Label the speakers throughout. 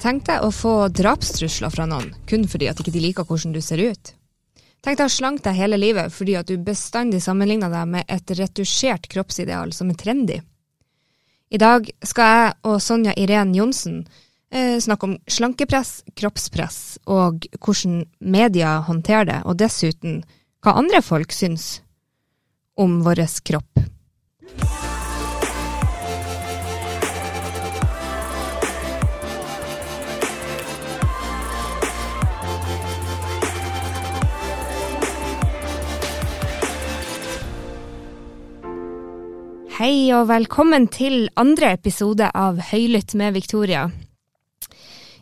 Speaker 1: Tenk deg å få drapstrusler fra noen kun fordi at ikke de liker hvordan du ser ut. Tenk deg å slanke deg hele livet fordi at du bestandig sammenligner deg med et retusjert kroppsideal som er trendy. I dag skal jeg og Sonja Irén Johnsen eh, snakke om slankepress, kroppspress og hvordan media håndterer det, og dessuten hva andre folk syns om vår kropp. Hei og velkommen til andre episode av Høylytt med Victoria.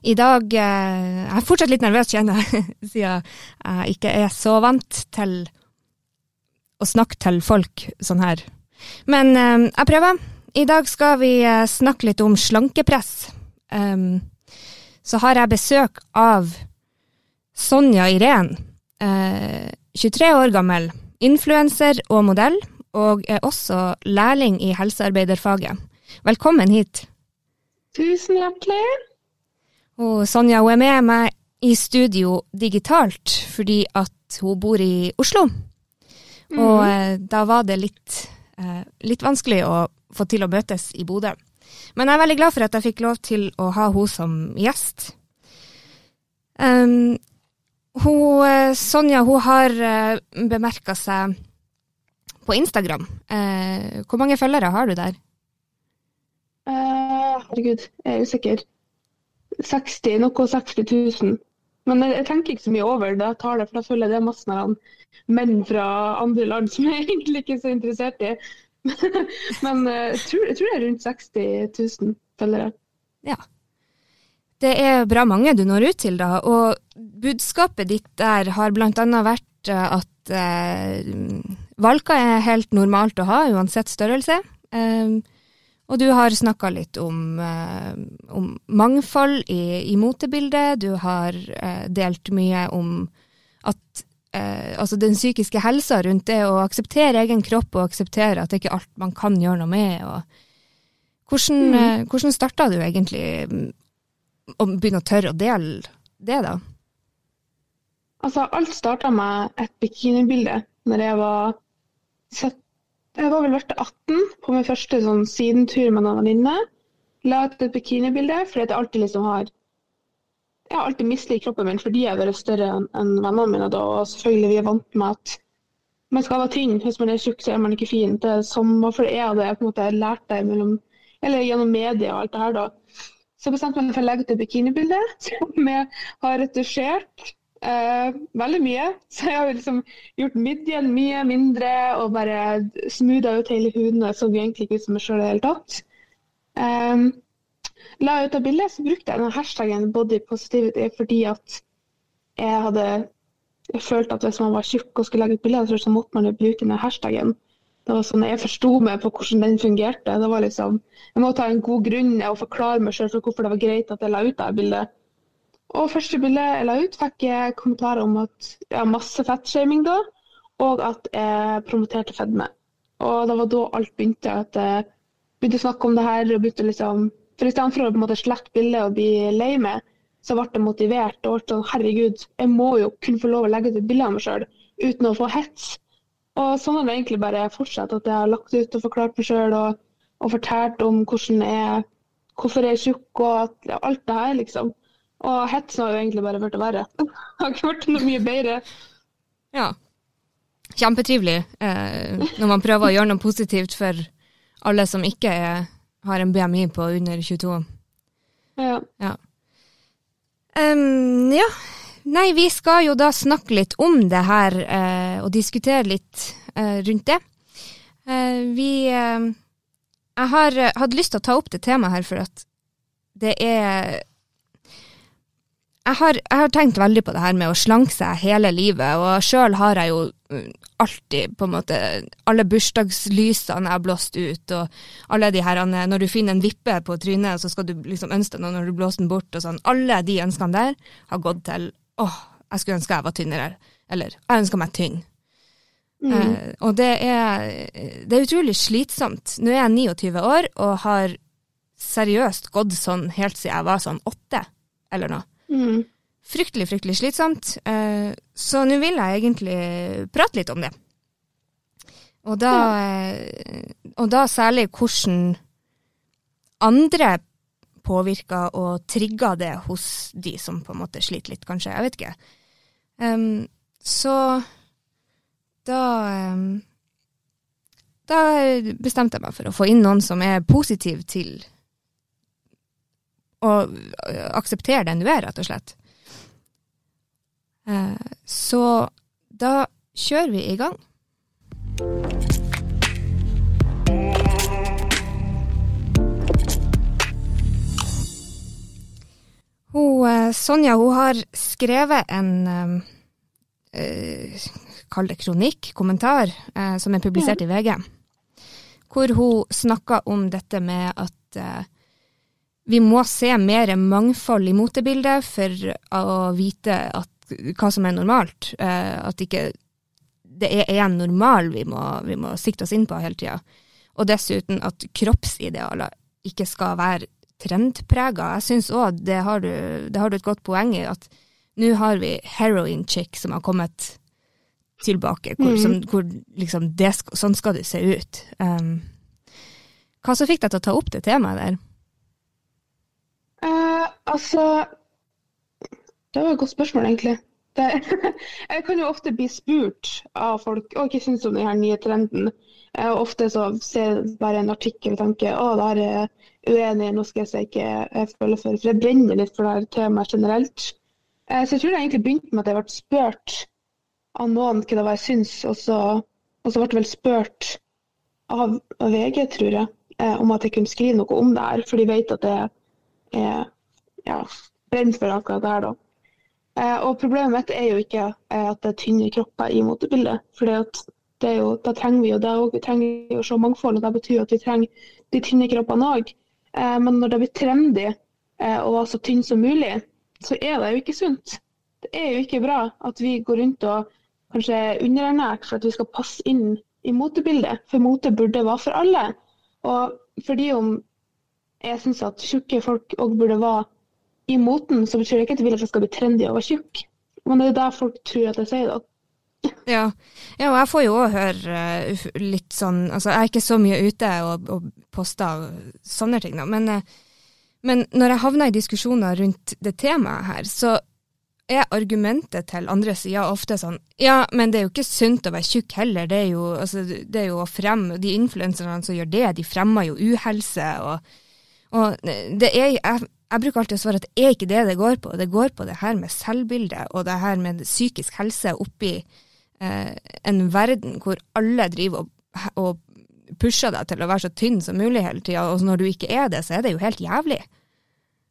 Speaker 1: I dag eh, Jeg er fortsatt litt nervøs, kjenner jeg, siden jeg ikke er så vant til å snakke til folk sånn her. Men eh, jeg prøver. I dag skal vi eh, snakke litt om slankepress. Så har jeg besøk av Sonja Irén, 23 år gammel, influenser og modell og er også lærling i helsearbeiderfaget. Velkommen hit.
Speaker 2: Tusen hjertelig.
Speaker 1: Og Sonja hun er med meg i studio digitalt fordi at hun bor i Oslo. Mm. Og eh, da var det litt, eh, litt, vanskelig å få til å møtes i Bodø. Men jeg er veldig glad for at jeg fikk lov til å ha henne som gjest. Um, hun, eh, Sonja hun har bemerka seg på Instagram. Eh, hvor mange følgere har du der?
Speaker 2: Uh, herregud, jeg er usikker. 60, noe 60 000. Men jeg, jeg, tenker ikke så mye over det tallet, for da føler jeg det masse masse menn fra andre land som jeg egentlig ikke er så interessert i. Men uh, jeg, tror, jeg, tror, det er rundt 60 000 følgere.
Speaker 1: Ja. Det er bra mange du når ut til, da. Og budskapet ditt der har bl.a. vært eh, at uh, valker er helt normalt å ha, uansett størrelse. Uh, og du har snakka litt om, uh, om mangfold i, i, motebildet. Du har delt mye om at altså den psykiske helsa rundt det å akseptere egen kropp og akseptere at det ikke er alt man kan gjøre noe med. hvordan, mm. hvordan starta du egentlig å begynne å tørre å dele det, da?
Speaker 2: Altså, alt starta med et bikinibilde når jeg var Jeg var vel vært 18 på min første sånn sidentur med en venninne. La ut et bikinibilde fordi jeg alltid liksom har Jeg har alltid mislikt kroppen min fordi jeg har vært større enn vennene mine da, og selvfølgelig vi er vant med at man skal være tynn. Hvis man er tjukk, så er man ikke fin. Det er sånn, for jeg hadde på en måte lært det mellom, eller gjennom media og alt det her, da. Så bestemte jeg meg for å legge ut et bikinibilde som jeg har retusjert Uh, veldig mye. Så jeg har liksom gjort midjen mye mindre og bare smootha ut hele huden. Jeg så egentlig ikke ut som meg sjøl i det hele tatt. Um, la jeg ut av bildet, så brukte jeg den hashtagen body positivity fordi at jeg hadde jeg følte at hvis man var tjukk og skulle legge ut bilde, så måtte man jo bruke den hashtagen. Det var sånn Jeg forsto meg på hvordan den fungerte. Det var liksom, Jeg måtte ha en god grunn og forklare meg sjøl for hvorfor det var greit at jeg la ut det bildet. Og første bildet jeg la ut, fikk jeg kommentarer om at jeg har masse fettshaming da, og at jeg promoterte fedme. Og det var da alt begynte. At jeg begynte å snakke om det her. og begynte liksom, For istedenfor å på en måte slette bildet og bli lei meg, så ble jeg motivert. og ble sånn, Herregud, jeg må jo kunne få lov å legge ut et bilde av meg sjøl uten å få hets. Og sånn har det egentlig bare fortsatt. At jeg har lagt ut og forklart meg sjøl og, og, fortalt om hvordan jeg hvorfor jeg er tjukk og alt det her, liksom. Og hetsen har jo egentlig bare blitt verre. Har ikke vært noe mye bedre.
Speaker 1: Ja. Kjempetrivelig eh, når man prøver å gjøre noe positivt for alle som ikke er, har en BMI på under 22.
Speaker 2: Ja.
Speaker 1: Ja. Um, ja. Nei, vi skal jo da snakke litt om det her eh, og diskutere litt eh, rundt det. Eh, vi eh, Jeg har hatt lyst til å ta opp det temaet her for at det er jeg har, jeg har, tenkt veldig på det her med å slanke seg hele livet, og sjøl har jeg jo mm, alltid på en måte Alle bursdagslysene jeg har blåst ut, og alle de her Når du finner en vippe på trynet, så skal du liksom ønske deg noe når du blåser den bort, og sånn. Alle de ønskene der har gått til åh, jeg skulle ønske jeg var tynnere, eller jeg ønsker meg tynn. Mm. Eh, og det er, det er utrolig slitsomt. Nå er jeg 29 år og har seriøst gått sånn helt siden jeg var sånn åtte. eller noe.
Speaker 2: Mm.
Speaker 1: Fryktelig, fryktelig slitsomt. Eh, så nå vil jeg egentlig prate litt om det. Og da, eh, og da særlig hvordan andre påvirker og trigger det hos de som på en måte sliter litt, kanskje. Jeg vet ikke. Um, så da um, Da bestemte jeg meg for å få inn noen som er positiv til å akseptere den du er, rett og slett. Uh, så da kjører vi i gang. Hun, eh, Sonja hun har skrevet en uh, Kall det kronikk, kommentar, uh, som er publisert i VG. Hvor hun snakker om dette med at uh, vi må se mer mangfold i motebildet for å vite at, hva som er normalt. at ikke det er én normal vi må, vi må sikte oss inn på hele tida. Og dessuten at kroppsidealer ikke skal være trendprega. Jeg syns òg det, det, har du et godt poeng i, at nå har vi heroin chick som har kommet tilbake, hvor, mm. som, hvor liksom det, sånn skal det se ut. Um, hva som fikk deg til å ta opp det temaet der?
Speaker 2: Uh, altså Det var et godt spørsmål, egentlig. Det, jeg kan jo ofte bli spurt av folk hva de syns om denne nye trenden. Jeg ofte så ser jeg bare en artikkel og tenker å, det her er uenig, nå skal jeg ikke jeg føle for, for jeg brenner litt for det her temaet generelt. Eh, så jeg tror det egentlig begynte med at jeg ble spurt av noen hva det var jeg syns, og så, og så ble jeg vel spurt av VG, tror jeg, eh, om at jeg kunne skrive noe om det her, for de vet at det er ja, brenner for akkurat det her, da. Eh, og problemet mitt er jo ikke at det er tynne kropper i motebildet. For er da trenger vi jo det òg. Vi trenger jo å se mangfold, og det betyr at vi trenger de tynne kroppene òg. Eh, men når det blir trendy eh, å være så tynn som mulig, så er det jo ikke sunt. Det er jo ikke bra at vi går rundt og kanskje er underernært for at vi skal passe inn i motebildet. For mote burde være for alle. Og fordi om jeg syns at tjukke folk òg burde være i moten, så betyr det ikke at jeg vil at det skal bli trendy å være tjukk. Men det er der folk tror at jeg sier, da.
Speaker 1: Ja. ja, og jeg får jo òg høre uh, litt sånn Altså, jeg er ikke så mye ute og, og poster sånne ting, da. Men, uh, men når jeg havner i diskusjoner rundt det temaet her, så er argumentet til andre sida ofte sånn Ja, men det er jo ikke sunt å være tjukk heller. Det er jo, altså, det er jo å fremme De influenserne som gjør det, de fremmer jo uhelse. Og, og det er jeg, jeg bruker alltid å svare at det er ikke det det går på. Det går på det her med selvbilde og det her med psykisk helse oppi eh, en verden hvor alle driver og, og, pusher deg til å være så tynn som mulig hele tida, og når du ikke er det, så er det jo helt jævlig.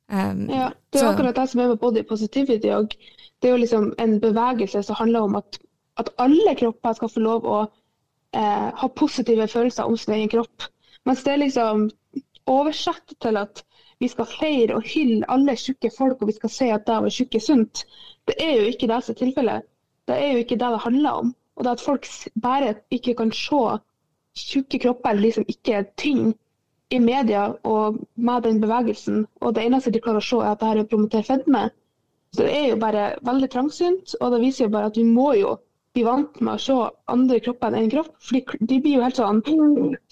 Speaker 2: Um, ja, det er så. akkurat det som er med body positivity. òg. Det er jo liksom en bevegelse som handler om at, at alle kropper skal få lov å eh, ha positive følelser om sin egen kropp. Mens det er liksom oversatt til at vi skal feire og hylle alle tjukke folk, og vi skal si at det å være tjukk er sunt. Det er jo ikke det som er tilfellet. Det er jo ikke det det handler om. Og det at folk bare ikke kan se tjukke kropper eller de som ikke tynne i media og med den bevegelsen, og det eneste de klarer å se, er at det her er å promotere fedme. Så det er jo bare veldig trangsynt, og det viser jo bare at vi må jo bli vant med å se andre kropper enn én kropp. For de blir jo helt sånn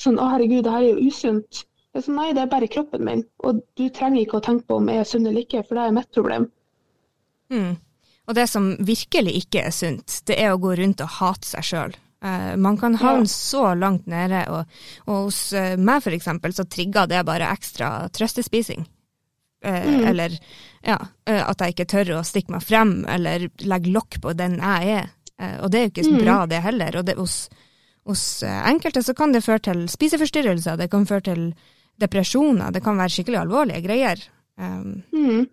Speaker 2: sånn Å, herregud, det her er jo usunt. Er sånn, Nei, det er bare kroppen min, og du trenger ikke å tenke på om jeg er sunn eller ikke, for det er mitt problem.
Speaker 1: Mm. Og det som virkelig ikke er sunt, det er å gå rundt og hate seg sjøl. Eh, man kan havne ja. så langt nede, og, og hos uh, meg for eksempel, så trigger det bare ekstra trøstespising. Uh, mm. Eller ja, at jeg ikke tør å stikke meg frem, eller legge lokk på den jeg er. og det er jo ikke så mm. bra, det heller. Og det, hos, hos enkelte så kan det føre til spiseforstyrrelser, det kan føre til depresjoner, det kan være skikkelig alvorlige greier. Um, mm.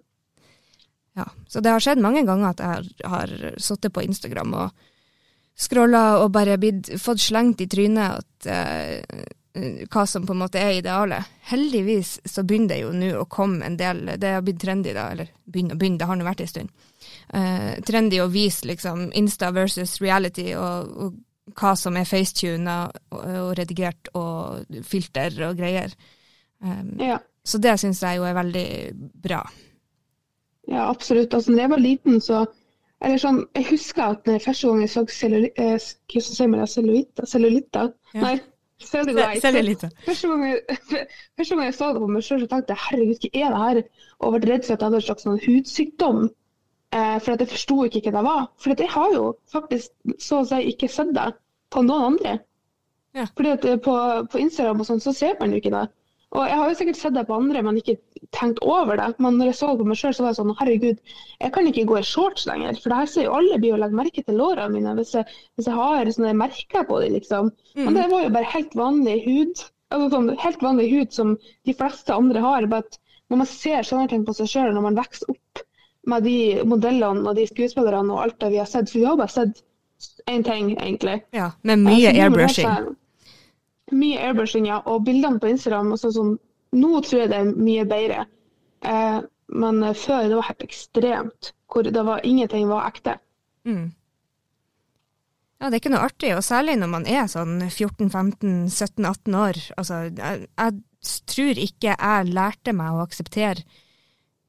Speaker 1: Ja, så det har skjedd mange ganger at jeg har, har sittet på Instagram og scrolla og bare blitt, fått slengt i trynet at uh, hva som på en måte er idealet. Heldigvis så begynner det jo nå å komme en del Det har blitt trendy, da, eller begynner og begynner, det har nå vært en stund. Uh, trendy å vise liksom Insta versus reality, og, og hva som er facetuna og, og, redigert og filter og greier. Um, ja. Så det syns jeg jo er veldig bra.
Speaker 2: Ja, absolutt. Altså, når jeg var liten, så eller sånn, Jeg husker at når første gang jeg så cellulitter Cellulitter? Ja. Nei,
Speaker 1: cellulite.
Speaker 2: Første, gang jeg, første gang jeg så det på meg sjøl, tenkte jeg herregud, hva er det her? Og ble redd for at jeg hadde en slags sånn hudsykdom. Eh, for at jeg forsto ikke hva det var. For jeg har jo faktisk så å si ikke sett det på noen andre. Ja. Fordi at på, på Instagram og sånn, så ser man jo ikke det. Og jeg har jo sikkert sett det på andre, men ikke tenkt over det. Men når jeg så på meg sjøl, så var jeg sånn herregud, jeg kan ikke gå i shorts lenger. For det her ser jo alle blir å legge merke til lårene mine hvis jeg, hvis jeg har sånne merker på dem, liksom. Mm. Men det var jo bare helt vanlig hud. Altså sånn helt vanlig hud som de fleste andre har. bare at Når man ser sånne ting på seg sjøl når man vokser opp med de modellene og de skuespillerne og alt det vi har sett, for vi har bare sett én ting, egentlig.
Speaker 1: Ja, med mye airbrushing
Speaker 2: mye airbrushing, ja. Og bildene på Instagram også sånn Nå tror jeg det er mye bedre. Eh, men før det var helt ekstremt. Hvor det var ingenting var ekte. Mm.
Speaker 1: Ja, det er ikke noe artig, og særlig når man er sånn 14-15-17-18 år. Altså, jeg, jeg tror ikke jeg lærte meg å akseptere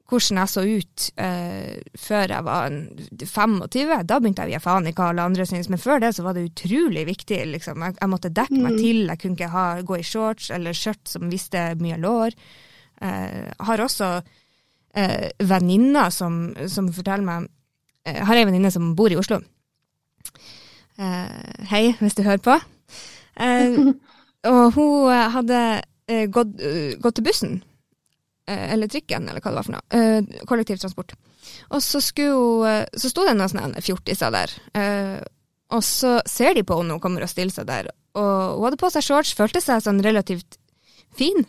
Speaker 1: hvordan jeg så ut uh, før jeg var 25. Da begynte jeg å gi faen i hva alle andre syntes, men før det så var det utrolig viktig. Liksom. Jeg, jeg, måtte dekke meg mm. til, jeg kunne ikke ha, gå i shorts eller skjørt som viste mye lår. Uh, har også uh, venninner som, som, forteller meg uh, har ei venninne som bor i Oslo. hei, hvis du hører på. og hun hadde gått, gått til bussen Eh, eller trikken, eller hva det var for noe. Uh, kollektivtransport. Og så, skulle, eh, så sto det noen sånne fjortiser der. Og så ser de på henne når hun kommer og stiller seg der. Og hun hadde på seg shorts, følte seg sånn relativt fin.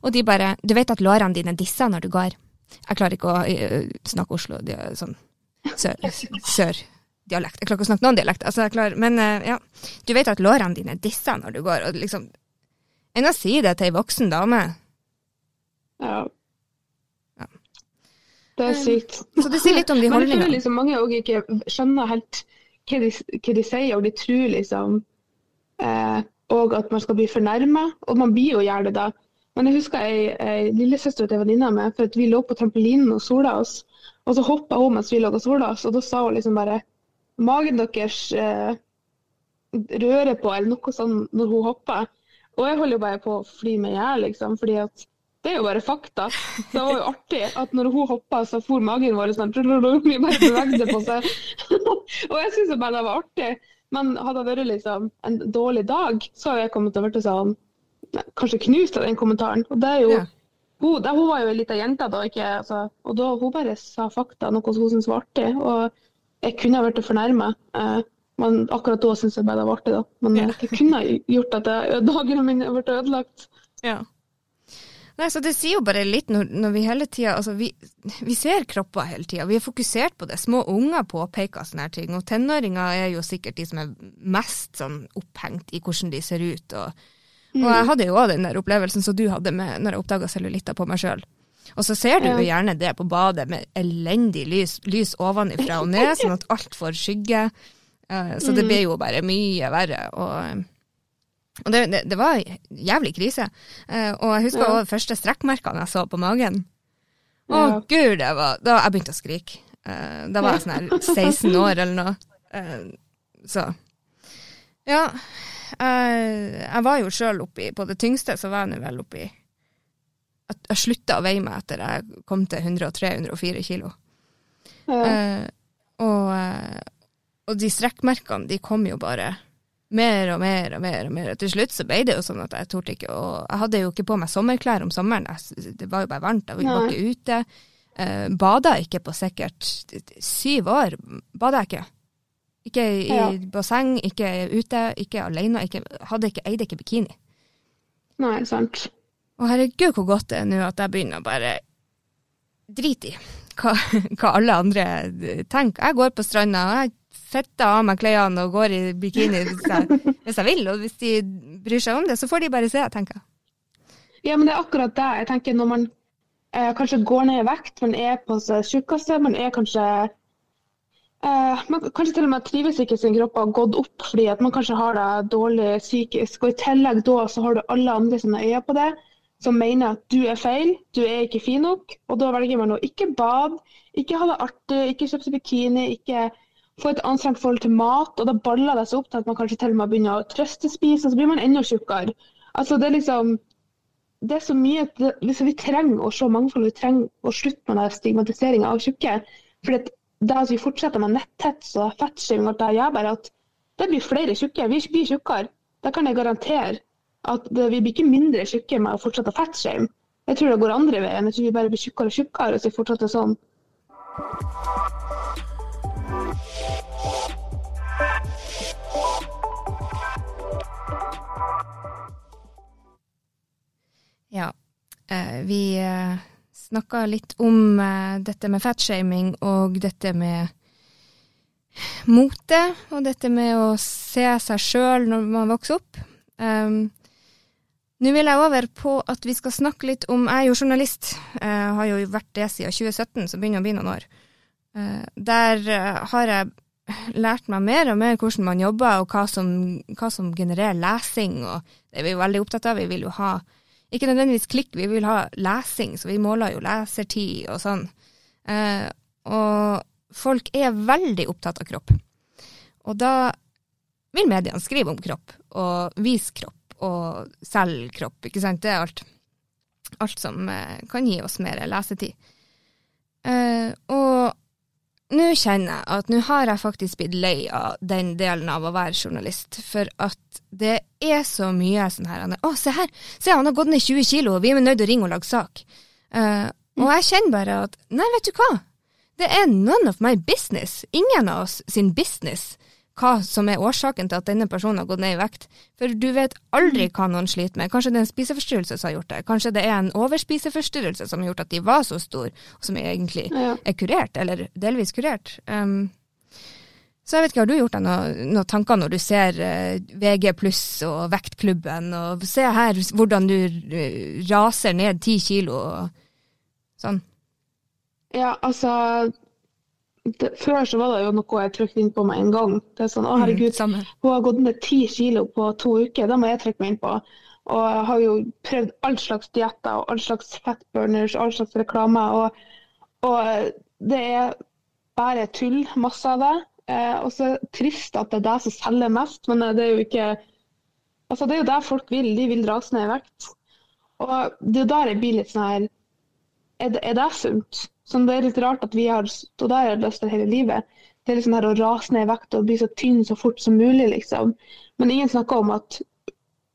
Speaker 1: Og de bare Du vet at lårene dine disser når du går. Jeg klarer ikke å snakke Oslo, de sånn sør-dialekt. Sør jeg klarer ikke å snakke noen dialekt. Altså, klarer, men ja. Du vet at lårene dine disser når du går, og liksom Enn å si det til ei voksen dame
Speaker 2: ja. ja. Det er sykt.
Speaker 1: Så det sier litt om de holdningene.
Speaker 2: Men jeg liksom mange òg ikke skjønner helt hva de, hva de, sier, og de tror liksom eh, og at man skal bli fornærma. Og man blir jo gjerne det. Men jeg husker ei, ei lillesøster til venninna mi, for at vi lå på trampolinen og sola oss. Og så hoppa hun mens vi lå og sola oss, og da sa hun liksom bare Magen deres eh, rører på, eller noe sånt, når hun hopper. Og jeg holder jo bare på å fly meg i hjel, liksom. fordi at det er jo bare fakta. Det var jo artig at når hun hoppa, så for magen vår sånn Vi bare bevegde på seg. og jeg syns bare det var artig. Men hadde det vært liksom en dårlig dag, så hadde jeg kommet til å bli sånn Kanskje knust av den kommentaren. Og det er jo ja. hun, det, hun, var jo ei lita jente da, ikke, altså, og da hun bare sa fakta, noe hun syntes var artig. Og jeg kunne ha blitt fornærma. Eh, men akkurat da syntes jeg bare det var artig, da. Men ja. det kunne ha gjort at dagene mine ble ødelagt.
Speaker 1: Ja. Nei, så Det sier jo bare litt når, når vi hele tida altså vi, vi, ser kropper hele tida. Vi er fokusert på det. Små unger påpeker sånne her ting. Og tenåringer er jo sikkert de som er mest sånn opphengt i hvordan de ser ut. Og, mm. og jeg hadde jo òg den der opplevelsen som du hadde med når jeg oppdaga cellulitter på meg sjøl. Og så ser du jo gjerne det på badet med elendig lys, lys ovenifra og ned, sånn at alt får skygge. Uh, så det mm. blir jo bare mye verre. Og og det, det, det var jævlig krise. Uh, og jeg husker ja. første strekkmerkene jeg så på magen. Å ja. gud, det var Da jeg begynte å skrike. Uh, da var jeg sånn her 16 år eller noe. Uh, så Ja. jeg var jo sjøl oppi På det tyngste så var jeg nå vel oppi at Jeg slutta å veie meg etter jeg kom til 103-104 kilo. Ja. og, og de strekkmerkene, de kom jo bare mer og mer og mer. og mer. Til slutt så ble det jo sånn at jeg torde ikke å Jeg hadde jo ikke på meg sommerklær om sommeren, det var jo bare varmt, jeg var ikke ute. Uh, bada ikke på sikkert syv år. Bada jeg ikke. Ikke i ja. basseng, ikke ute, ikke alene. Ikke, hadde ikke, eide ikke bikini.
Speaker 2: Nei, sant.
Speaker 1: Og herregud hvor godt det er nå at jeg begynner å bare drite i hva, hva, alle andre tenker. Jeg går på stranda, og jeg fetter av meg klærne og går i bikini hvis jeg, hvis jeg, vil. Og hvis de bryr seg om det, så får de bare se, tenker jeg.
Speaker 2: Ja, men det er akkurat det. Jeg tenker når man eh, kanskje går ned i vekt, man er på seg tjukkeste, man er kanskje eh, man Kanskje til og med trives ikke i sin kropp og har gått opp fordi at man kanskje har det dårlig psykisk. Og i tillegg da så har du alle andre sine øyne på det. som mener at du er feil, du er ikke fin nok. Og da velger man å ikke bade, ikke ha det artig, ikke kjøpe seg bikini, ikke få et anstrengt forhold til mat. Og da baller det seg opp til at man kanskje til og med begynner å trøstespise, og så blir man enda tjukkere. Altså, det er liksom det er så mye det, liksom, Vi trenger å se mangfold, vi trenger å slutte med stigmatiseringa av tjukke. For det at vi fortsetter med netthets og fettshaming, gjør bare at det blir flere tjukke. Vi blir tjukkere. Det kan jeg garantere at det, vi blir ikke mindre tjukke med å fortsette å fettshame. Jeg tror det går andre veien. Jeg tror vi bare blir tjukkere og tjukkere hvis vi fortsetter sånn.
Speaker 1: Ja, eh, vi eh, snakka litt om eh, dette med fatshaming og dette med mote, og dette med å se seg sjøl når man vokser opp. Um, nå vil jeg over på at vi skal snakke litt om Jeg er jo journalist. Jeg har jo vært det siden 2017, så begynner å bli noen år. Der har jeg lært meg mer og mer hvordan man jobber, og hva som, hva som genererer lesing. og Det er vi veldig opptatt av. Vi vil jo ha ikke nødvendigvis klikk, vi vil ha lesing, så vi måler jo lesertid og sånn. Eh, og folk er veldig opptatt av kropp. Og da vil mediene skrive om kropp, og vise kropp, og selge kropp, ikke sant. Det er alt, alt som uh, kan gi oss mer lesetid. Eh, og nå kjenner jeg at nå har jeg faktisk blitt lei av den delen av å være journalist, for at det er så mye sånn her Å, se her, se han har gått ned 20 kilo, og vi er nødt til å ringe og lage sak. Uh, og jeg kjenner bare at nei, vet du hva, det er none of my business. Ingen av oss sin business hva som er årsaken til at denne personen har gått ned i vekt. For du vet aldri hva noen sliter med. Kanskje det er en spiseforstyrrelse som har gjort det. Kanskje det er en overspiseforstyrrelse som har gjort at de var så store, og som egentlig ja. er kurert, eller delvis kurert. Um, så jeg vet ikke, har du gjort deg noen noe tanker når du ser uh, VG pluss og Vektklubben, og se her hvordan du uh, raser ned ti kilo og sånn?
Speaker 2: Ja, altså det, før så var det jo noe jeg trykte inn på med en gang. Det er sånn, å herregud, mm, Hun har gått ned ti kilo på to uker, da må jeg trykke meg inn på. Og jeg har jo prøvd all slags dietter og all slags fatburners all slags reklame. Og, og, det er bare tull, masse av det. Eh, og så trist at det er det som selger mest, men det er jo ikke Altså, det er jo det folk vil. De vil dras ned i vekt. Og det er der jeg blir litt sånn her Er det, er det sunt? Sånn, det er litt rart at vi har stått der og løst det hele livet. Det er liksom her å rase ned i vekt og bli så tynn så fort som mulig, liksom. Men ingen snakker om at,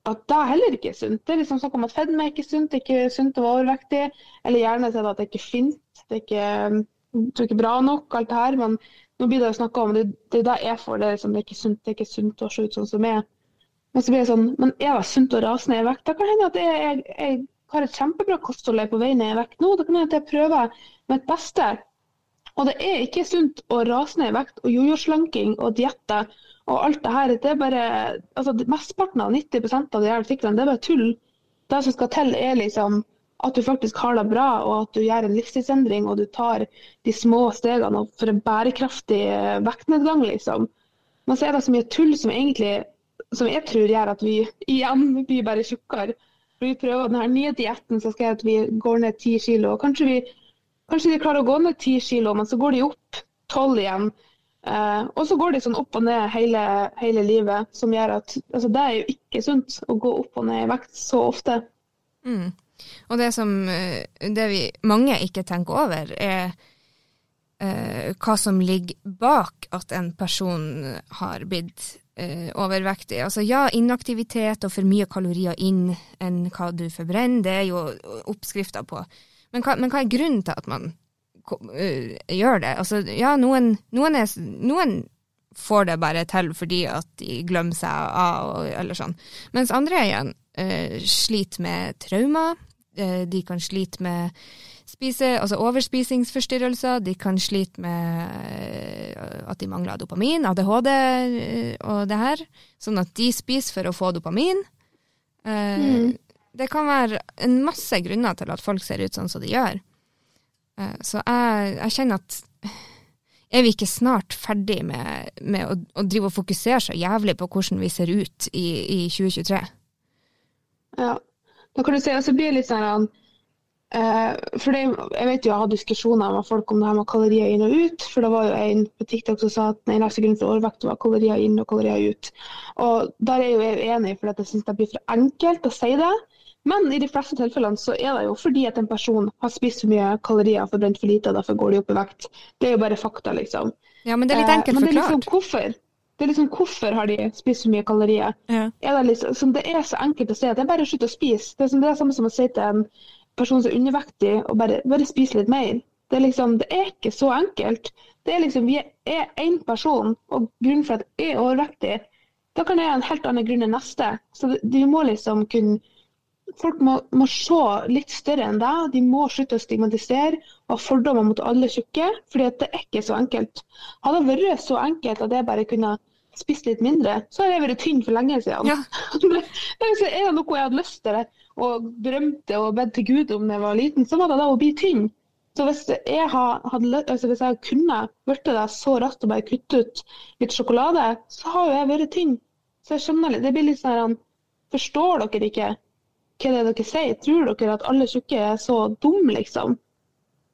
Speaker 2: at det heller ikke er sunt. Det er liksom snakk om at fedme er ikke sunt, det er ikke sunt å være overvektig. Eller gjerne si at det er ikke fint, det er ikke, det er ikke bra nok, alt det her. Men nå blir det snakka om, det, det er det jeg får, det er, liksom, det er ikke sunt det er ikke sunt å se ut sånn som jeg. Men så blir det sånn, men er det sunt å rase ned i vekt? Det kan hende at jeg, jeg, jeg har et kjempebra kosthold, er på vei ned i vekt nå. Det kan hende at jeg prøver mitt beste. Og det er ikke sunt å rase ned i vekt og jojo-slanking og dietter og alt det her. Det er bare, altså Mesteparten av 90% av de her artiklene det er bare tull. Det som skal til, er liksom at du faktisk har det bra, og at du gjør en livsstilsendring og du tar de små stegene for en bærekraftig eh, vektnedgang, liksom. Men så er det så mye tull som egentlig som jeg tror gjør at vi igjen blir bare tjukkere. Vi prøver denne nye dietten så skal jeg at vi går ned ti kilo. og Kanskje vi Kanskje de klarer å gå ned ti kilo, men så går de opp tolv igjen. Eh, og så går de sånn opp og ned hele, hele livet, som gjør at altså, det er jo ikke sunt å gå opp og ned i vekt så ofte.
Speaker 1: Mm. Og det som eh, det vi mange ikke tenker over, er eh, hva som ligger bak at en person har blitt eh, overvektig. Altså ja, inaktivitet og for mye kalorier inn enn hva du forbrenner, det er jo oppskrifta på men hva, men hva, er grunnen til at man uh, gjør det? Altså, ja, noen, noen, er, noen, får det bare til fordi at de glemmer seg av, eller sånn. Mens andre igjen uh, sliter med traumer. Uh, de kan slite med spise, altså overspisingsforstyrrelser. De kan slite med at de mangler dopamin, ADHD og det her. Sånn at de spiser for å få dopamin. Mm det kan være en masse grunner til at folk ser ut sånn som de gjør. Eh, så jeg, jeg kjenner at er vi ikke snart ferdig med, med å, å, drive og fokusere så jævlig på hvordan vi ser ut i, i 2023?
Speaker 2: Ja, Da kan du si, og så blir det litt sånn uh, For det, jeg vet jo jeg har diskusjoner med folk om det her med kalorier inn og ut. For det var jo en på TikTok som sa at den eneste grunnen for overvekt var kalorier inn og kalorier ut. Og der er jeg jo enig, for jeg syns det blir for enkelt å si det. Men i de fleste tilfellene så er det jo fordi at en person har spist for mye kalorier og forbrent for lite, og derfor går de opp i vekt. Det er jo bare fakta, liksom.
Speaker 1: Ja, men det er litt enkelt
Speaker 2: Eh, men det er liksom hvorfor. Det er liksom hvorfor har de spist så mye kalorier?
Speaker 1: Ja.
Speaker 2: Er det, liksom, det er så enkelt å si at det er bare å slutte å spise. Det er, som, det er samme som å si til en person som er undervektig og bare, bare spise litt mer. Det er liksom, det er ikke så enkelt. Det er liksom, Vi er én person, og grunnen for at jeg er overvektig, da kan jeg ha en helt annen grunn enn neste. Så vi må liksom kunne Folk må, må se litt større enn deg. De må slutte å stigmatisere og ha fordommer mot alle tjukke. fordi det er ikke så enkelt. Hadde det vært så enkelt at jeg bare kunne spist litt mindre, så hadde jeg vært tynn for lenge siden.
Speaker 1: Ja.
Speaker 2: Det er noe jeg hadde lyst til og drømte og bedt til Gud om da jeg var liten, så var det da å bli tynn. Så hvis jeg, hadde, altså hvis jeg kunne blitt det så raskt og bare kutte ut litt sjokolade, så har jo jeg vært tynn. Så jeg skjønner litt. Det blir litt sånn Forstår dere ikke hva det er dere sier? Tror dere at alle tjukke er så dumme, liksom?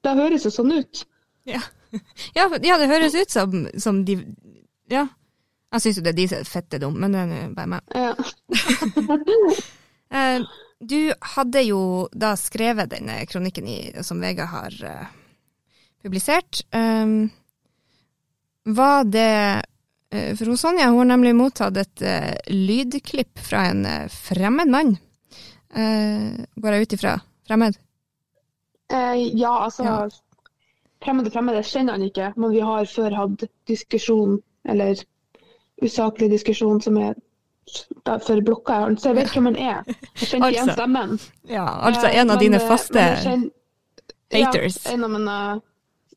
Speaker 2: Det høres jo sånn ut.
Speaker 1: Ja. Ja, ja, det høres ut som, som de Ja. Jeg syns jo det er de som er fette dumme, men det er bare meg.
Speaker 2: Ja.
Speaker 1: Eh, du hadde jo da skrevet denne kronikken i, som VG har uh, publisert. Um, var det eh, For hun Sonja hun har nemlig mottatt et uh, lydklipp fra en fremmed mann. Eh, går jeg ut ifra? Fremmed?
Speaker 2: Eh, ja, altså
Speaker 1: Ja.
Speaker 2: Fremmede fremmede kjenner han ikke, men vi har før hatt diskusjon, eller usaklig diskusjon, som er for blokka jeg har. Så jeg vet hvem han er. Jeg kjenner ikke igjen
Speaker 1: Altså,
Speaker 2: stemmen.
Speaker 1: Ja, altså
Speaker 2: Eh,
Speaker 1: en av
Speaker 2: men,
Speaker 1: dine faste
Speaker 2: kjenner-
Speaker 1: haters.
Speaker 2: Ja, en av, mine,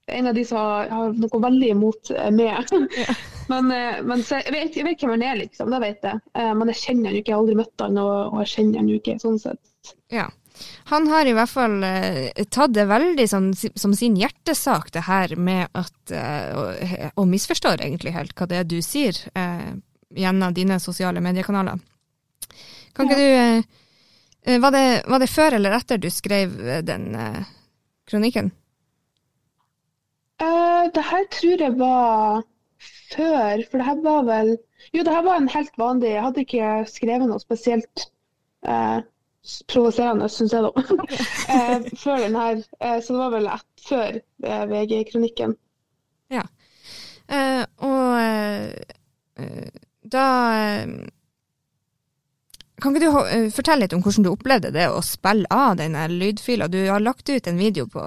Speaker 2: en av de som har, har noe veldig imot meg. meg. Men eh, men så jeg, vet, jeg vet hvem han er, liksom. Det vet jeg. Eh, men jeg kjenner han jo ikke. Jeg har aldri møtt han, og, og jeg kjenner han jo ikke sånn sett.
Speaker 1: Ja. Han har i hvert fall eh, tatt det veldig sånn, som sin hjertesak, det her med at og, og misforstår egentlig helt hva det er du sier eh, gjennom dine sosiale mediekanaler. Kan ikke du eh, eh, var, det, var det før eller etter du skrev den eh, kronikken?
Speaker 2: Uh, det her tror jeg var før, for det her var vel Jo, det her var en helt vanlig Jeg hadde ikke skrevet noe spesielt eh, provoserende, syns jeg, da. eh, før den her. Eh, så det var vel et, før eh, VG-kronikken.
Speaker 1: Eh, og eh, da Kan ikke du fortelle litt om hvordan du opplevde det å spille av denne lydfila? Du har lagt ut en video på,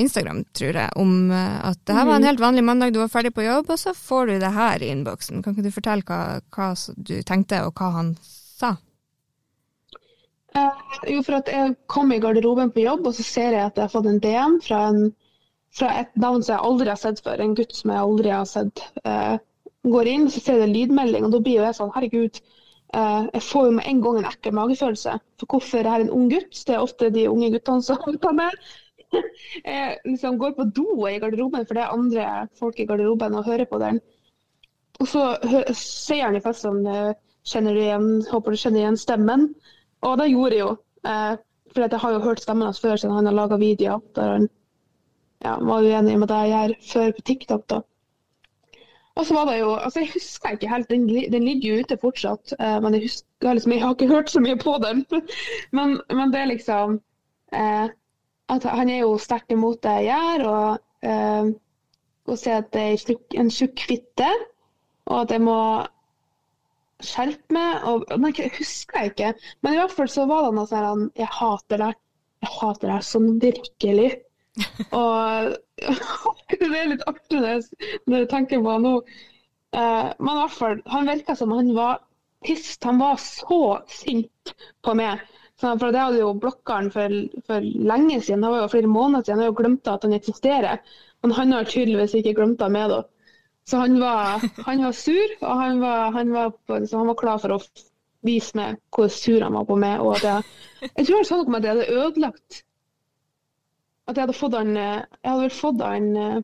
Speaker 1: Instagram, tror jeg, om eh, at det her var en helt vanlig mandag, du var ferdig på jobb, og så får du det her i innboksen. Kan ikke du fortelle hva, hva du tenkte, og hva han sa?
Speaker 2: Eh, jo, for at jeg kom i garderoben på jobb, og så ser jeg at jeg har fått en DM fra, en, fra et navn som jeg aldri har sett før. En gutt som jeg aldri har sett. Eh, går inn, så ser jeg en lydmelding, og da blir jo jeg sånn Herregud, Uh, jeg får jo med en gang en ekkel magefølelse. For hvorfor er det her en ung gutt? Det er ofte de unge guttene som tar med. Liksom går på do i garderoben, for det er andre folk i garderoben og hører på den. Og så sier han i først sånn eh, Kjenner du igjen, håper du kjenner igjen stemmen. Og det gjorde jeg jo. Eh, for jeg har jo hørt stemmen hans før, siden han har laga videoer der han ja, var uenig med det jeg gjør før på TikTok. da. Og så var det jo, altså Jeg husker ikke helt, den, den ligger jo ute fortsatt. eh, men jeg husker liksom, jeg har ikke hørt så mye på den. men, men det er liksom eh, at Han er jo sterkt imot det jeg gjør, og, eh, og sier at det er en tjukk- fitte, og at jeg må skjerpe meg. Og, nei, jeg husker jeg ikke, men i hvert fall så var det noe sånn Jeg hater det. Jeg hater det sånn virkelig. Og det er litt artig når jeg, tenker på det nå. Uh, men i hvert fall, han virka som han var pissed. Han var så sint på meg. Så, for det hadde jo blokka han for, for lenge siden. Det var jo flere måneder siden. Han har jo glemt at han eksisterer. Men han har tydeligvis ikke glemt det med. da. Så han var, han var sur, og han var, han, var han var klar for å vise meg hvor sur han var på meg. Og jeg, jeg tror han sa noe om at jeg hadde ødelagt At jeg hadde fått han eh, Jeg hadde vel fått han eh,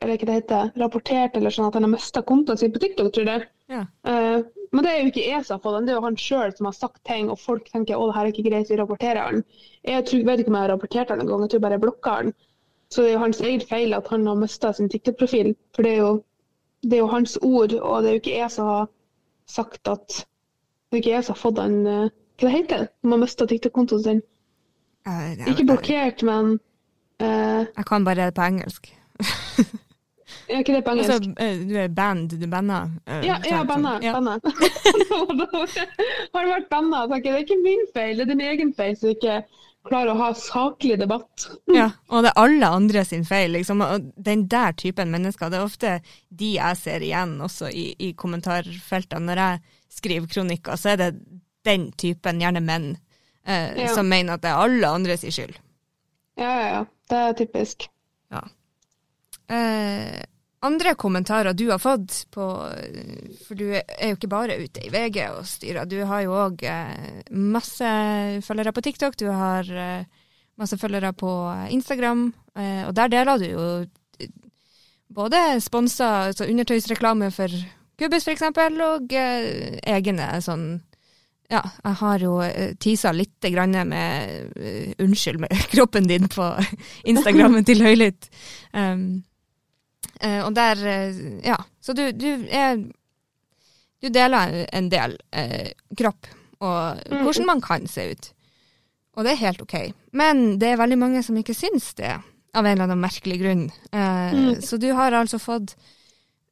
Speaker 2: eller hva det heter, rapportert eller sånn at han har mista kontoen sin på TikTok, tror jeg.
Speaker 1: Ja.
Speaker 2: Uh, men det er jo ikke jeg som har fått den, det er jo han sjøl som har sagt ting, og folk tenker å, det her er ikke greit, vi rapporterer han. Jeg tror, vet ikke om jeg har rapportert han engang, jeg tror bare jeg blokka han. Så det er jo hans eget feil at han har mista sin TikTok-profil, for det er, jo, det er jo hans ord, og det er jo ikke jeg som har sagt at Det er ikke jeg som har fått han uh, Hva det heter det? Når man mister TikTok-kontoen sin?
Speaker 1: Jeg,
Speaker 2: Ikke blokkert, men eh,
Speaker 1: jeg kan bare det på engelsk.
Speaker 2: Er ikke det på engelsk?
Speaker 1: Altså, du er band, du banna? eh,
Speaker 2: Ja, ja banna.
Speaker 1: ja.
Speaker 2: banna. har du vært banna? Det er ikke min feil, det er din egen feil som ikke klarer å ha saklig debatt.
Speaker 1: Ja, og det er alle andre sin feil. Liksom. Og den der typen mennesker, det er ofte de jeg ser igjen også i, i kommentarfeltene. Når jeg skriver kronikker, så er det den typen, gjerne menn, eh,
Speaker 2: Ja.
Speaker 1: som mener at det er alle andres skyld.
Speaker 2: Ja, ja, ja. Det er typisk.
Speaker 1: Ja. Eh, andre kommentarer du har fått på For du er jo ikke bare ute i VG og styrer. Du har jo òg eh, masse følgere på TikTok. Du har eh, masse følgere på Instagram. Og der deler du jo både sponsa altså undertøysreklame for Gubbis f.eks., og egne sånn ja, jeg har jo tisa litt med unnskyld med kroppen din på Instagrammen til Høylytt. Um, og der, eh, ja, så du, du er Du deler en del eh, kropp og
Speaker 2: Mm.
Speaker 1: hvordan man kan se ut. Og det er helt OK. Men det er veldig mange som ikke syns det, av en eller annen merkelig grunn. Eh,
Speaker 2: Mm.
Speaker 1: Så du har altså fått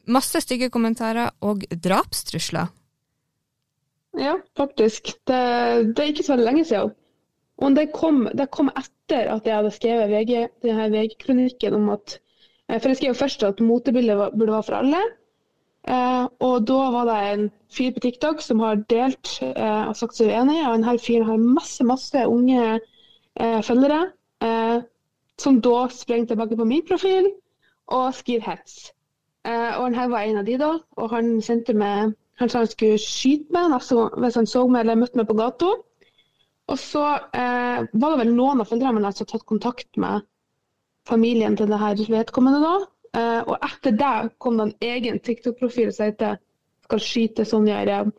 Speaker 1: masse stygge kommentarer og drapstrusler.
Speaker 2: Ja, faktisk. Det, det er ikke så veldig lenge siden. Og det kom, det kom etter at jeg hadde skrevet VG, denne VG-kronikken om at eh, For jeg skrev jo først at motebildet burde være for alle. Eh, og da var det en fyr på TikTok som har delt eh, og sagt seg uenig. Og denne fyren har masse, masse unge eh, følgere. Eh, som da sprenger tilbake på min profil og skriver hets. Eh, og denne var en av de da. Og han sendte meg han sa han skulle skyte meg altså, hvis han så meg eller møtte meg på gata. Og så eh, var det vel noen av foreldrene mine som hadde tatt kontakt med familien til det her vedkommende da. Eh, og etter det kom det en egen TikTok-profil som heter 'Skal skyte Sonja i ræv'.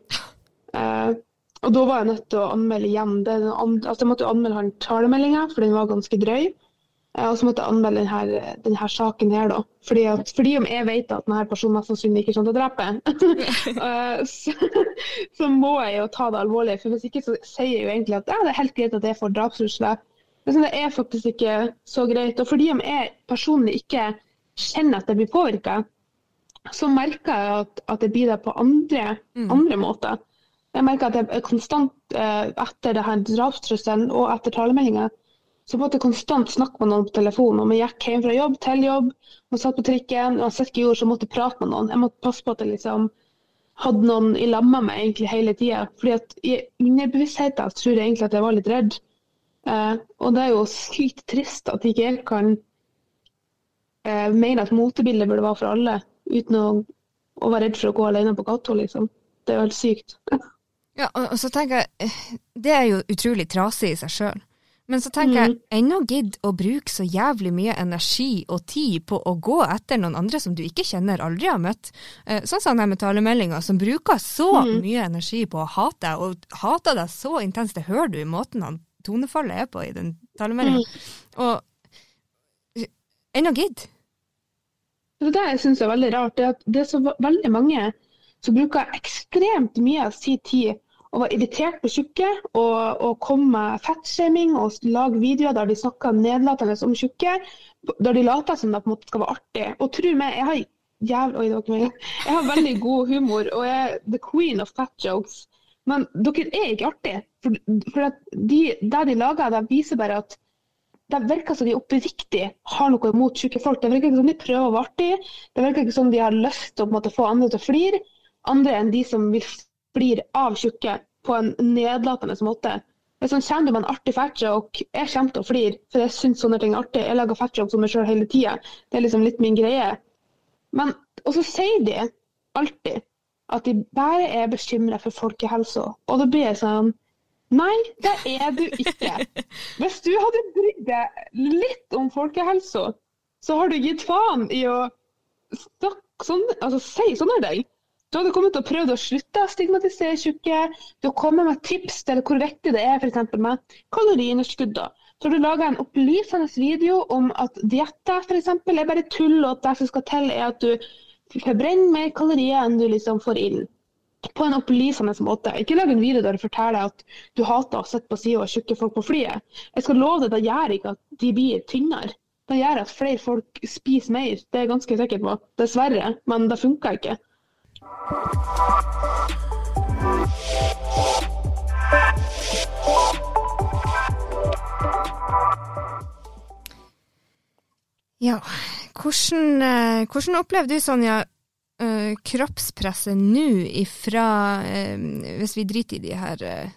Speaker 2: Eh, og da var jeg nødt til å anmelde igjen. Den altså, jeg måtte anmelde han talemeldinga, for den var ganske drøy. Eh, Og så måtte jeg anmelde denne, denne saken her, da. Fordi, at, fordi om jeg vet at denne personen mest sannsynlig ikke kommer til å drepe, så, så må jeg jo ta det alvorlig. For hvis ikke så sier jeg jo egentlig at ja, det er helt greit at jeg får drapstrusler. Men det er faktisk ikke så greit. Og fordi om jeg personlig ikke kjenner at jeg blir påvirka, så merker jeg at, at jeg blir det på andre, andre måter. Jeg merker at jeg er konstant eh, etter det her drapstrusselen og etter talemeldinga så måtte jeg konstant snakke med noen på telefonen. Om jeg gikk hjem fra jobb til jobb, og satt på trikken, uansett hva jeg gjorde, så måtte jeg prate med noen. Jeg måtte passe på at jeg liksom hadde noen i lamma meg egentlig hele tida. Fordi at i underbevisstheten tror jeg egentlig at jeg var litt redd. Eh, og det er jo sykt trist at ikke jeg kan eh, mene at motebildet burde være for alle, uten å, å være redd for å gå alene på gata, liksom. Det er jo helt sykt.
Speaker 1: Ja, og, og så tenker jeg, eh, det er jo utrolig trasig i seg sjøl. Men så tenker jeg, ennå gidd å bruke så jævlig mye energi og tid på å gå etter noen andre som du ikke kjenner, aldri har møtt. Eh, Sånn som den talemeldinga, som bruker så mye energi på å hate deg, og hater deg så intenst, det hører du i måten han tonefallet er på i den talemeldinga. Og eh, ennå gidd.
Speaker 2: Det der jeg synes er veldig rart, det er at det er så veldig mange som bruker ekstremt mye av sin tid og var irritert på tjukke og, og kom med fettshaming og lage videoer der de snakker nedlatende om tjukke, der de later som det på en måte skal være artig. Og tro meg, jeg har jævlig, oi, det var ikke meg. Jeg har veldig god humor og jeg er the queen of fat jokes. Men dere er ikke artige. For, for de, det de lager, det viser bare at det virker som de oppriktig har noe imot tjukke folk. Det virker ikke som de prøver å være artige. Det virker ikke som de har lyst til å måte, få andre til å flire, andre enn de som vil flire av tjukke på en nedlatende måte. Hvis han kommer med en artig fatjoke, jeg kommer til å flire, for jeg syns sånne ting er artig. Jeg lager fatjoke som meg sjøl hele tida. Det er liksom litt min greie. Men, og så sier de alltid at de bare er bekymra for folkehelsa. Og da blir jeg sånn Nei, det er du ikke. Hvis du hadde brydd deg litt om folkehelsa, så har du gitt faen i å sånn, altså si sånne ting. Du hadde kommet og prøvd å slutte å stigmatisere tjukke. Du har kommet med tips til hvor viktig det er f.eks. med kaloriunderskudd. Så har du laga en opplysende video om at dietter f.eks. er bare tull, og at det som skal til, er at du forbrenner mer kalorier enn du liksom får inn. På en opplysende måte. Ikke lag en video der du forteller at du hater å sitte på sida av tjukke folk på flyet. Jeg skal love deg, det gjør ikke at de blir tynnere. Det gjør at flere folk spiser mer. Det er jeg ganske sikker på. Dessverre. Men det funker ikke.
Speaker 1: Ja, hvordan, eh, hvordan opplevde du, Sonja, eh, kroppspresset nå ifra uh, Hvis vi driter i de her uh,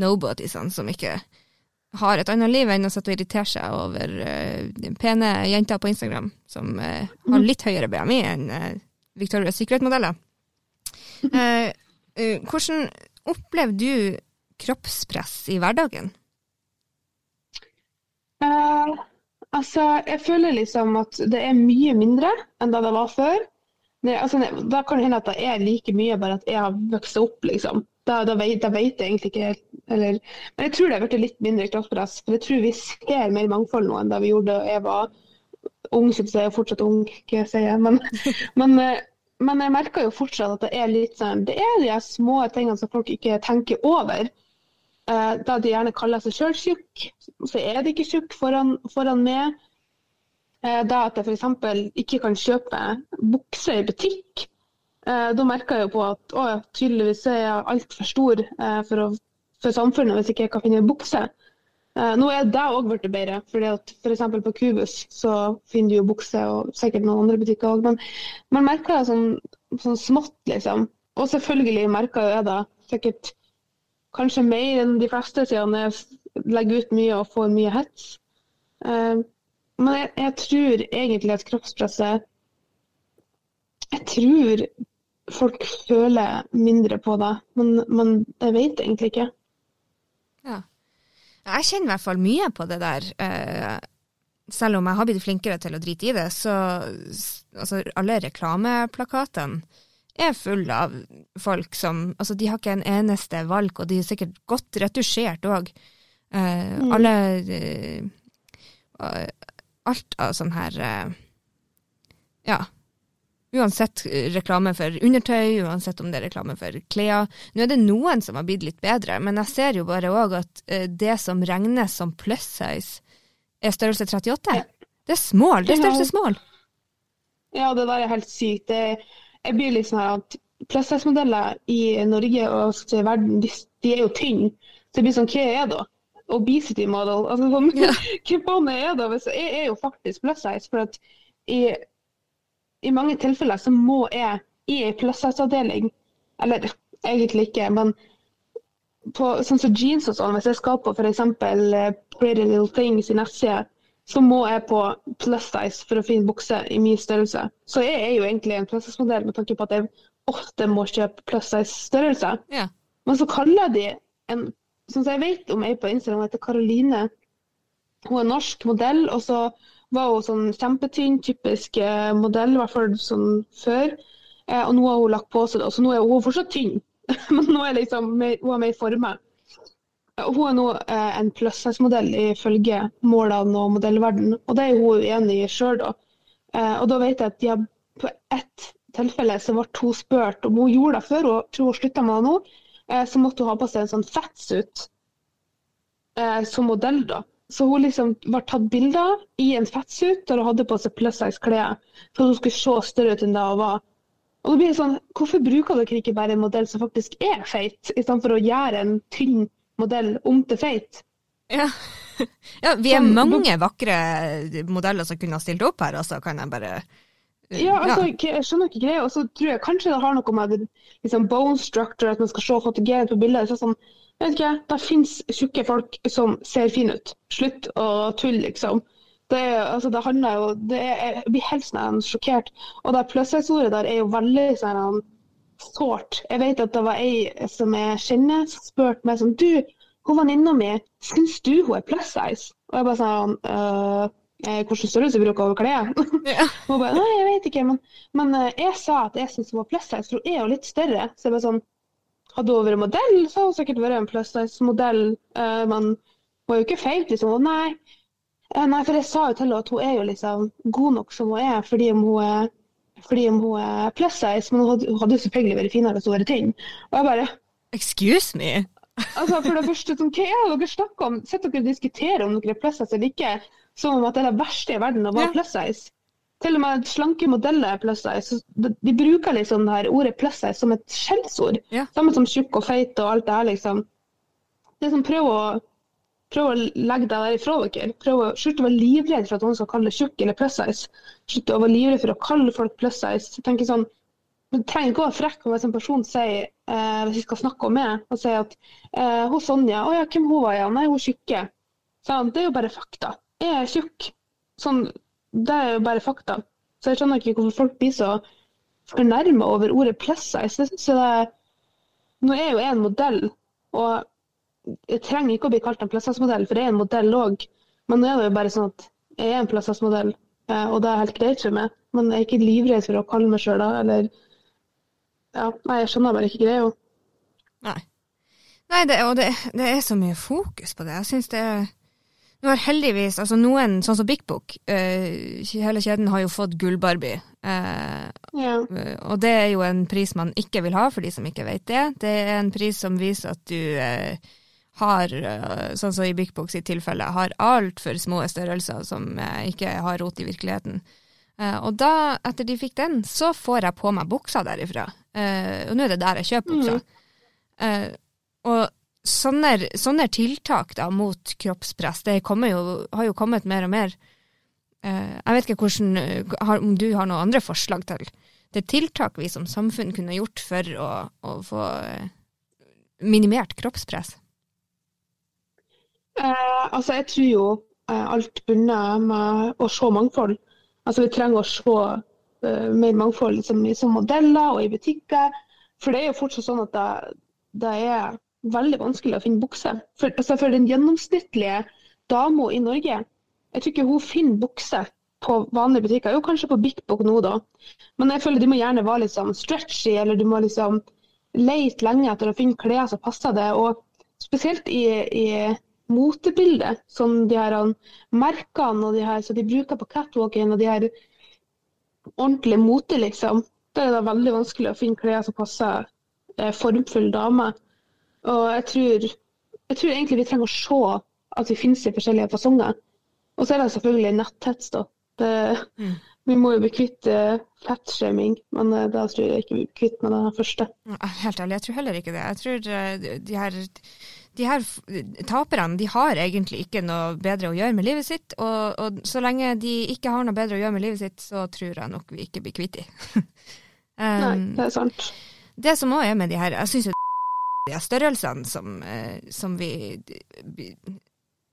Speaker 1: nobodiesene som ikke har et annet liv enn å sitte og irritere seg over pene jenter på Instagram som har litt høyere BMI enn Victoria's Secret-modeller. hvordan opplever du kroppspress i hverdagen?
Speaker 2: Uh, Altså, jeg føler liksom at det er mye mindre enn da det var før. Det, altså, da kan det hende at det er like mye, bare at jeg har vokst opp, liksom. Da, da, vet, da vet, jeg egentlig ikke eller, Men jeg tror det har blitt litt mindre kroppspress. For jeg tror vi ser mer mangfold nå enn da vi gjorde da jeg var ung, syns jeg er fortsatt ung, jeg sier. Men, men, eh, men, jeg merker jo fortsatt at det er litt sånn Det er de små tingene som folk ikke tenker over. Eh, da de gjerne kaller seg sjøl tjukk, så er de ikke tjukk foran, foran meg. Eh, da at jeg f.eks. ikke kan kjøpe bukser i butikk. Eh, da merker jeg jo på at å, tydeligvis er jeg altfor stor for, å, for, samfunnet hvis ikke jeg kan finne bukse. Nå er det òg blitt bedre, fordi at f.eks. For på Kubus så finner du jo bukse, og sikkert noen andre butikker òg. Men man merker det sånn, sånn smått, liksom. Og selvfølgelig merker jeg det sikkert Kanskje mer enn de fleste, siden jeg legger ut mye og får mye hets. Men jeg, jeg, tror egentlig at kroppspresset Jeg tror folk føler mindre på det, men, men jeg vet egentlig ikke.
Speaker 1: Ja. Jeg kjenner i hvert fall mye på det der. Uh, selv om jeg har blitt flinkere til å drite i det, så altså, alle reklameplakatene er full av folk som Altså, de har ikke en eneste valg, og de er sikkert godt retusjert òg. Eh, mm. Alle uh, Alt av sånn her uh, Ja. Uansett reklame for undertøy, uansett om det er reklame for klær. Nå er det noen som har blitt litt bedre, men jeg ser jo bare òg at det som regnes som plus size, er størrelse 38. Ja. Det er small. Det er størrelse small.
Speaker 2: Ja, det der er helt sykt. Det jeg blir litt sånn at plastikkmodeller i Norge og i verden, de, de, er jo tynne. Så det blir sånn, hva er det da? Obesity model. Altså, sånn, ja. Hva faen er det? Jeg er jo faktisk plus size. For at i, i mange tilfeller så må jeg i ei plus size-avdeling, eller egentlig ikke, men på sånn som jeans og sånn, hvis jeg skal på f.eks. Uh, Pretty Little Things i nettsida, så må jeg på plus size for å finne bukse i min størrelse. Så jeg er jo egentlig en plus size-modell med tanke på at jeg ofte må kjøpe plus size-størrelse.
Speaker 1: Ja.
Speaker 2: Men så kaller de en Sånn som jeg vet om ei på Instagram, heter Karoline. Hun er norsk modell, og så var hun sånn kjempetynn, typisk eh, modell, i hvert fall sånn før. Eh, og nå har hun lagt på seg det, så nå er hun fortsatt tynn, men nå er liksom, hun har mer former. Hun er nå eh, en plussize-modell ifølge målene og modellverden, og det er hun uenig i sjøl, da. Eh, og da vet jeg at de har på ett tilfelle så ble hun spurt om hun gjorde det før, og tror hun slutta med det nå, eh, så måtte hun ha på seg en sånn fettsuit eh, som modell, da. Så hun liksom var tatt bilder i en fettsuit der hun hadde på seg plussize klær, for at hun skulle se større ut enn det hun var. Og da blir det sånn, Hvorfor bruker dere ikke bare en modell som faktisk er feit, istedenfor å gjøre en tynn modell om til feit.
Speaker 1: Ja. ja vi er som, mange vakre modeller som kunne ha stilt opp her, altså kan jeg bare
Speaker 2: ja, altså, jeg skjønner ikke greia. Og så tror jeg kanskje det har noe med liksom, bone structure, at man skal se fotogenet på bildet. Så sånn, jeg vet ikke, Det finnes tjukke folk som ser fine ut. Slutt å tulle, liksom. Det, altså, det handler jo det er, Jeg blir helt sånn sjokkert. Og det pluss-ordet der er jo veldig sånn sårt. Jeg vet at det var ei som jeg kjenner, som spurte meg sånn Du, hun venninna mi, syns du hun er plus size? Og jeg bare sånn eh, hvilken størrelse bruker hun over klær?
Speaker 1: Ja.
Speaker 2: Hun bare nei, jeg vet ikke, men, men eh, jeg sa at jeg syntes hun var plus size, for hun er jo litt større. Så jeg bare sånn Hadde hun vært modell, så hadde hun sikkert vært en plus size-modell, eh, men hun er jo ikke feit, liksom. Nei, eh, nei, for jeg sa jo til henne at hun er jo liksom god nok som hun er, fordi om hun er, fordi hun er plus size, men hun hadde jo selvfølgelig vært finere hvis hun var tynn. Og jeg bare
Speaker 1: Excuse me?
Speaker 2: Altså, for det første, sånn, Hva er det dere snakker om? Sitter dere og diskuterer om dere er plus size eller ikke, som om at det er det verste i verden å være
Speaker 1: Ja.
Speaker 2: plus size? Til og med slanke modeller er plus size. De bruker liksom det her ordet plus size som et skjellsord.
Speaker 1: Ja.
Speaker 2: Samme som tjukk og feit og alt det her, liksom. Det er prøver prøv å, prøv å legge det der ifra dere. Prøv å Slutt å være livredd for at noen skal kalle deg tjukk eller plus size. Slutt å være livredd for å kalle folk plus size. Tenk sånn, Du trenger ikke å være frekk hvis en person sier, eh, hvis vi skal snakke om meg, og sier at eh, hun Sonja, å ja, hvem hun var, ja, nei, hun er tjukke. Sånn, det er jo bare fakta. Er tjukk. Sånn, det er jo bare fakta. Så jeg skjønner ikke hvorfor folk blir så fornærma over ordet plus size. Så det Nå er jo jeg en modell, og jeg trenger ikke å bli kalt en plus size-modell, for jeg er en modell òg. Men nå er det jo bare sånn at jeg er en plus size-modell, eh, og det er helt greit for meg. Men jeg er ikke livredd for å kalle meg sjøl da, eller ja, Nei, jeg skjønner bare ikke greia.
Speaker 1: Nei. Nei, det, og det, det er så mye fokus på det. Jeg syns det er Nå har heldigvis altså noen, sånn som Big Book, uh, hele kjeden har jo fått Gull-Barbie. Eh,
Speaker 2: Ja.
Speaker 1: Eh, Og det er jo en pris man ikke vil ha, for de som ikke vet det. Det er en pris som viser at du uh, har, sånn som i Big Book sitt tilfelle, har altfor små størrelser som ikke har rot i virkeligheten. Og da, etter de fikk den, så får jeg på meg buksa derifra. Og nå er det der jeg kjøper buksa. Eh, og sånne, sånne tiltak da mot kroppspress, det jo, har jo kommet mer og mer. Eh, jeg vet ikke hvordan, eh, om du har noen andre forslag til det tiltak vi som samfunn kunne gjort for å, å få eh, minimert kroppspress.
Speaker 2: Eh, altså, jeg tror jo alt bunner med å se mangfold. Altså, vi trenger å se uh, mer mangfold liksom, i- som modeller og i butikker. For det er jo fortsatt sånn at det, det er veldig vanskelig å finne bukse. For, altså, for den gjennomsnittlige dama i Norge, jeg tror ikke hun finner bukse på vanlige butikker. Jo, kanskje på Big Book nå, da. Men jeg føler de må gjerne være liksom stretchy, eller du må liksom leite lenge etter å finne klær som passer det. Og spesielt i, i motebildet, som de her merkene og de her som de bruker på catwalken, og de her ordentlig mote, liksom. Da er det veldig vanskelig å finne klær som passer eh, formfull dame. Og jeg tror, jeg tror egentlig vi trenger å se at vi finnes i forskjellige fasonger. Og så er det selvfølgelig netthets, da. Det,
Speaker 1: Mm.
Speaker 2: Vi må jo bli kvitt uh, fettshaming, men eh, da tror jeg ikke vi blir kvitt med den første.
Speaker 1: Helt ærlig, jeg tror heller ikke det. Jeg tror eh, de- her, de her taperne de har egentlig ikke noe bedre å gjøre med livet sitt, og, og så lenge de ikke har noe bedre å gjøre med livet sitt, så tror jeg nok vi ikke blir kvitt de.
Speaker 2: Nei,
Speaker 1: um,
Speaker 2: det er sant.
Speaker 1: det som òg er med de her Jeg syns jo de størrelsene som, eh, som vi,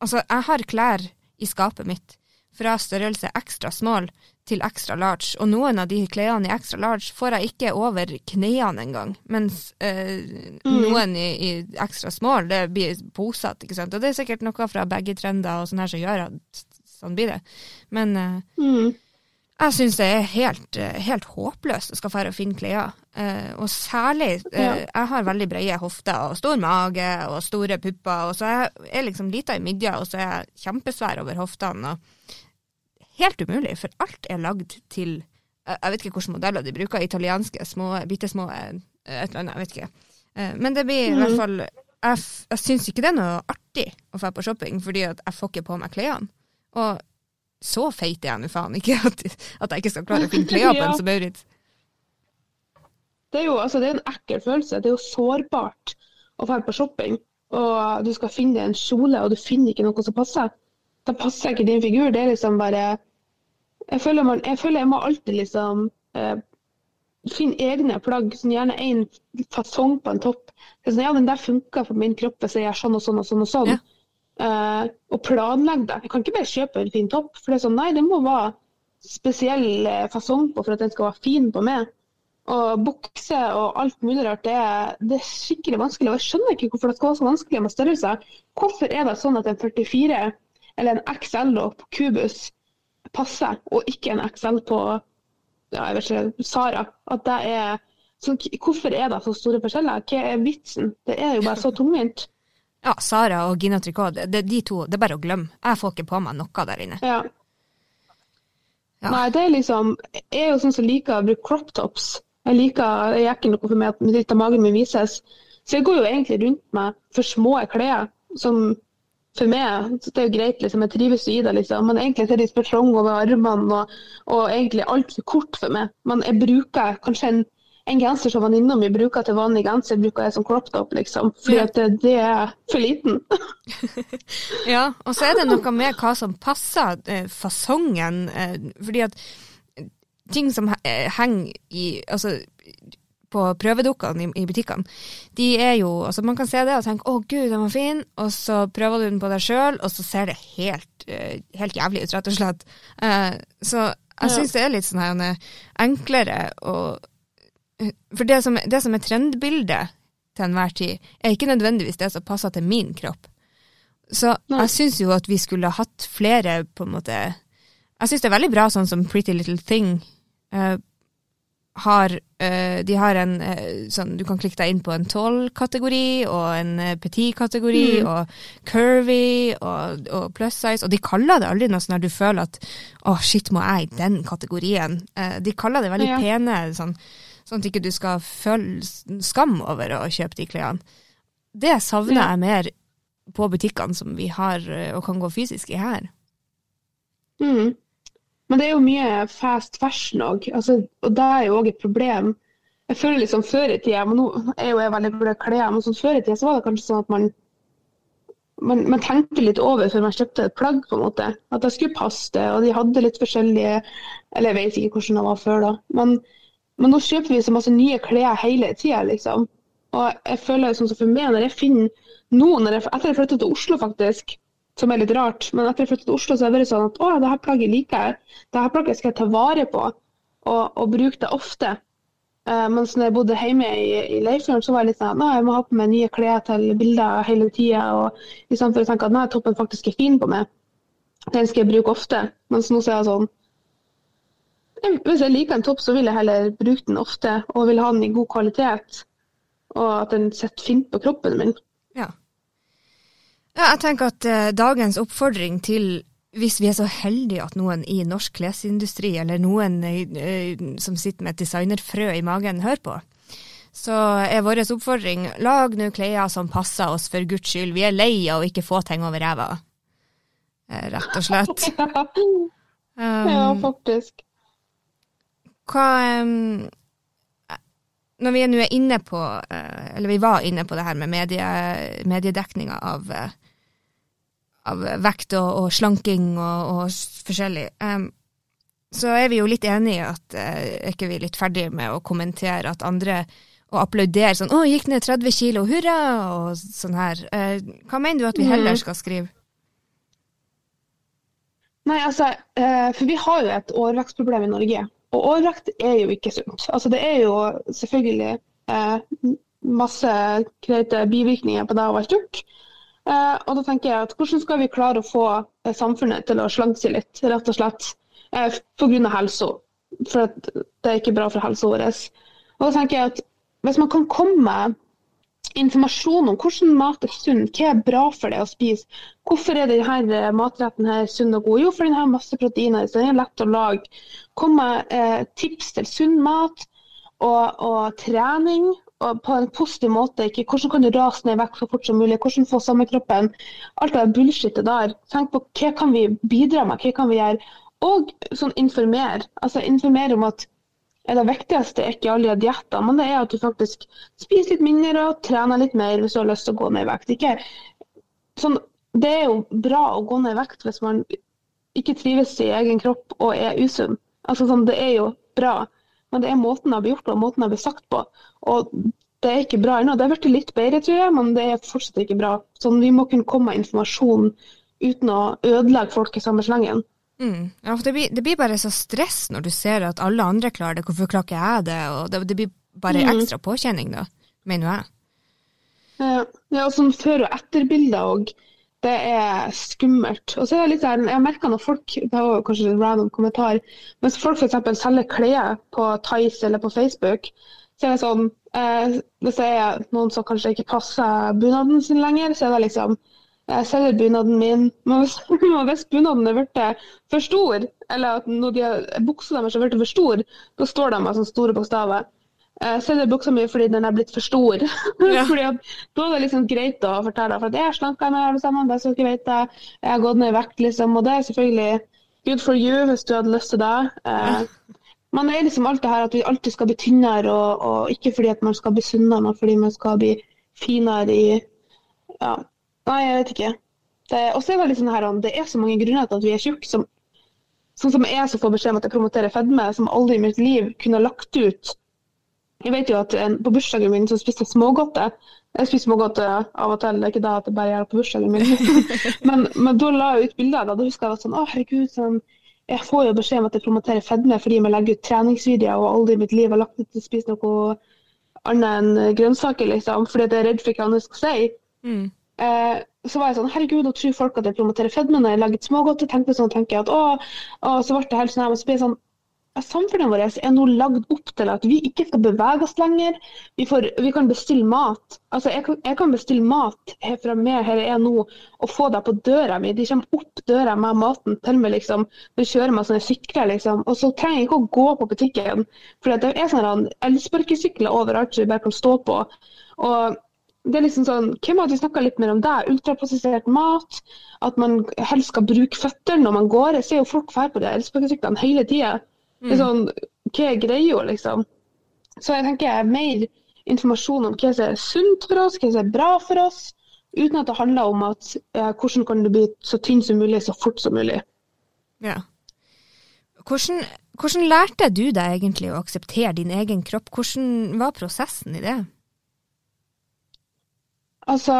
Speaker 1: Altså, jeg har klær i skapet mitt fra størrelse ekstra small til ekstra large, og noen av de klærne i ekstra large får jeg ikke over knærne engang, mens eh, noen i, i ekstra small, det blir posete, ikke sant. Og det er sikkert noe fra begge trender og sånn her som gjør at sånn blir det. Men eh,
Speaker 2: Mm.
Speaker 1: Jeg syns det er helt, eh, helt håpløst å skal dra og finne klær. Eh, og særlig eh. Jeg har veldig brede hofter og stor mage og store pupper, og så er jeg liksom lita i midja, og så er jeg kjempesvær over hoftene. Helt umulig, for alt er lagd til Jeg jeg vet ikke hvilke modeller de bruker, italienske, små, bitte små eh, et eller annet, jeg vet ikke. Eh, men det blir i hvert fall Jeg, jeg syns ikke det er noe artig å dra på shopping, fordi at jeg får ikke på meg klærne. Og så feit er jeg nå faen ikke at, at jeg ikke skal klare å finne klær på en som Maurits.
Speaker 2: Det er jo altså, det er en ekkel følelse. Det er jo sårbart å dra på shopping, og du skal finne en kjole, og du finner ikke noe som passer. Da passer ikke din figur. Det er liksom bare Jeg føler, man, jeg, føler jeg må alltid liksom eh, finne egne plagg, sånn gjerne én fasong på en topp. Det sånn, ja, den der funka for min kropp hvis jeg gjør sånn og sånn og sånn. Og sånn.
Speaker 1: Ja.
Speaker 2: Eh, og planlegge det. Jeg kan ikke bare kjøpe en fin topp. For det er sånn, nei, det må være spesiell eh, fasong på for at den skal være fin på meg. Og bukse og alt mulig rart, det det er skikkelig vanskelig. Og jeg skjønner ikke hvorfor det skal være så vanskelig med størrelser. Hvorfor er det sånn at en 44 eller en XL på Cubus passer, og ikke en XL på ja, jeg vet ikke, Sara. At det er så, Hvorfor er det så store forskjeller? Hva er vitsen? Det er jo bare så tungvint.
Speaker 1: Ja, Sara og Gina Tricot, det, de to, det er bare å glemme. Jeg får ikke på meg noe der inne.
Speaker 2: Ja.
Speaker 1: Ja.
Speaker 2: Nei, det er liksom Jeg er jo sånn som liker å bruke crop tops. Jeg liker, jeg gjør ikke noe for meg at litt av magen min vises. Så jeg går jo egentlig rundt med for små klær. Som for meg så det er jo greit, liksom, jeg trives i det, liksom. Men egentlig så er de for over armene og, og egentlig altfor kort for meg. Men jeg bruker kanskje en, en genser som venninna mi bruker til vanlig genser, bruker jeg som crop top, liksom. Fordi
Speaker 1: Ja.
Speaker 2: at det, det er for liten.
Speaker 1: Ja, og så er det noe med hva som passer eh, fasongen, eh, fordi at ting som eh, henger i Altså på prøvedukkene i, i butikkene, de er jo Altså, man kan se det og tenke 'Å, gud, den var fin', og så prøver du den på deg sjøl, og så ser det helt, eh, helt jævlig ut, rett og slett. Eh, så jeg syns det er litt sånn her enklere å For det som, det som er trendbildet til enhver tid, er ikke nødvendigvis det som passer til min kropp. Så
Speaker 2: Nei.
Speaker 1: jeg syns jo at vi skulle hatt flere, på en måte Jeg syns det er veldig bra sånn som Pretty Little Thing Uh, har uh, De har en uh, sånn Du kan klikke deg inn på en tall-kategori og en petit-kategori
Speaker 2: Mm.
Speaker 1: og curvy og, og plus size, og de kaller det aldri noe sånn når du føler at å, shit, må jeg i den kategorien? De kaller det veldig
Speaker 2: Ja.
Speaker 1: pene, sånn, sånn at ikke du skal føle skam over å kjøpe de klærne. Det savner jeg mer på butikkene som vi har eh, og kan gå fysisk i her.
Speaker 2: Mm. Men det er jo mye fast fashion òg, altså, og det er jo òg et problem. Jeg føler liksom Før i tida, men nå er jo jeg veldig glad i klær, men sånn før i tida så var det kanskje sånn at man, man, man tenkte litt over før man kjøpte et plagg, på en måte. At det skulle passe det, og de hadde litt forskjellige Eller jeg vet ikke hvordan det var før, da. Men, men nå kjøper vi så masse nye klær hele tida, liksom. Og jeg føler sånn som for meg, når jeg finner nå, jeg, etter jeg flyttet til Oslo faktisk, som er litt rart, men etter jeg flyttet til Oslo, så har det vært sånn at å, det her plagget liker jeg. Det her plagget skal jeg ta vare på og, og bruke det ofte. Uh, mens når jeg bodde hjemme i, i Leifjorden, så var jeg litt sånn at jeg må ha på meg nye klær til bilder hele tida. Istedenfor å tenke at nei, toppen faktisk er fin på meg. Den skal jeg bruke ofte. Mens nå så er jeg sånn Hvis jeg liker en topp, så vil jeg heller bruke den ofte, og vil ha den i god kvalitet. Og at den sitter fint på kroppen min.
Speaker 1: Ja. ja jeg tenker at eh, dagens oppfordring til hvis vi er så heldige at noen i norsk klesindustri, eller noen eh, som sitter med et designerfrø i magen, hører på, så er vår oppfordring lag nå klær som passer oss for guds skyld. Vi er lei av å ikke få ting over ræva. Eh, rett og slett.
Speaker 2: ja,
Speaker 1: Um,
Speaker 2: faktisk.
Speaker 1: Hva um, Når vi nå er inne på uh, Eller vi var inne på det her med medie, mediedekninga av, uh, av vekt og, og slanking og, og forskjellig, um, så er vi jo litt enige i at uh, er ikke vi litt ferdige med å kommentere at andre og applaudere sånn 'Å, gikk ned 30 kilo, hurra!' og sånn her. Eh, hva mener du at vi heller skal skrive?
Speaker 2: Nei, altså, eh, for vi har jo et overvekstproblem i Norge. Og overvekt er jo ikke sunt. Altså, det er jo selvfølgelig eh, masse kreite bivirkninger på det å være tjukk. Eh, og da tenker jeg at hvordan skal vi klare å få eh, samfunnet til å slanke seg litt, rett og slett. Eh, Pga. helsa. For det er ikke bra for helsa vår. Og da tenker jeg at hvis man kan komme informasjon om hvordan mat er sunn, hva er bra for deg å spise. Hvorfor er denne matretten her sunn og god? Jo, for den har masse proteiner, så den er lett å lage. Kom med eh, tips til sunn mat og, og trening og på en positiv måte. Ikke, hvordan kan du rase ned vekk så fort som mulig? Hvordan få sommerkroppen? Alt det bullshitet der. Tenk på hva kan vi bidra med, hva kan vi gjøre? Og sånn informere. Altså informere om at er det viktigste er ikke alle dietter, men det er at du faktisk spiser litt mindre og trener litt mer hvis du har lyst til å gå ned i vekt. Ikke, sånn, det er jo bra å gå ned i vekt hvis man ikke trives i egen kropp og er usunn. Altså, sånn, det er jo bra, men det er måten det blir gjort på, måten det blir sagt på. Og det er ikke bra ennå. Det har blitt litt bedre, tror jeg, men det er fortsatt ikke bra. Sånn, vi må kunne komme med informasjon uten å ødelegge folk i samme slengen.
Speaker 1: Mm. Ja, for det blir, det blir bare så stress når du ser at alle andre klarer det, hvorfor klarer ikke jeg det? Og det, det blir bare
Speaker 2: Mm.
Speaker 1: ekstra påkjenning, da, mener jeg.
Speaker 2: Ja, og sånn før- og etterbilder òg. Det er skummelt. Og så er det litt sånn, jeg merker når folk det var kanskje en random kommentar, mens folk f.eks. selger klær på Tice eller på Facebook, så er det sånn eh, Hvis det er noen som kanskje ikke passer bunaden sin lenger, så er det liksom jeg selger bunaden min. Men hvis, hvis bunaden er blitt for stor, eller at når de buksa deres er blitt for stor, da står de med sånne store bokstaver. Jeg selger buksa mi fordi den er blitt for stor. Ja. fordi at, Da er det liksom greit å fortelle for at jeg har slanka meg alle sammen, bare så dere vet det. Jeg har gått ned i vekt, liksom. Og det er selvfølgelig good for you hvis du hadde lyst til det. Men det er liksom alt det her at vi alltid skal bli tynnere, og, og ikke fordi at man skal bli sunnere, men fordi man skal bli finere i ja, Nei, jeg vet ikke. også er det sånn her, det er så mange grunner til at vi er tjukke. Som, sånn som jeg som får beskjed om at jeg promoterer fedme, som aldri i mitt liv kunne lagt ut Jeg vet jo at på bursdagen min så spiste jeg smågodte. Jeg spiser smågodte av og til, det er ikke da at jeg bare gjør på bursdagen min. men, men, da la jeg ut bilder. Da, da husker jeg at sånn, å herregud, sånn, jeg får jo beskjed om at jeg promoterer fedme fordi jeg legger ut treningsvideoer og aldri i mitt liv har lagt ut til å spise noe annet enn grønnsaker, liksom, fordi jeg er redd for hva andre skal si. Mm. Eh, så var jeg sånn Herregud, nå tror folk at jeg promoterer fedme når jeg lager smågodt. Og tenkte sånn, tenker jeg at å, å, så ble det helt sånn. Så ble jeg sånn Samfunnet vårt er nå lagd opp til at vi ikke skal bevege oss lenger. Vi, får, vi kan bestille mat. Altså, jeg kan, jeg kan bestille mat fra meg her jeg er nå og få det på døra mi. De kommer opp døra med maten til meg. liksom. De kjører med sånne sykler. liksom. Og så trenger jeg ikke å gå på butikken. For det er sånne elsparkesykler overalt som vi bare kan stå på. Og det er liksom sånn, Hvem hadde snakka litt mer om det? Ultraprosessert mat. At man helst skal bruke føttene når man går. Jeg ser jo folk dra på de elsparkesyklene hele tida. Mm. Sånn, hva er greia, liksom? Så jeg tenker mer informasjon om hva som er sunt for oss, hva som er bra for oss. Uten at det handler om at eh, hvordan kan du bli så tynn som mulig så fort som mulig.
Speaker 1: Ja. Hvordan, hvordan lærte du deg egentlig å akseptere din egen kropp? Hvordan var prosessen i det?
Speaker 2: Altså,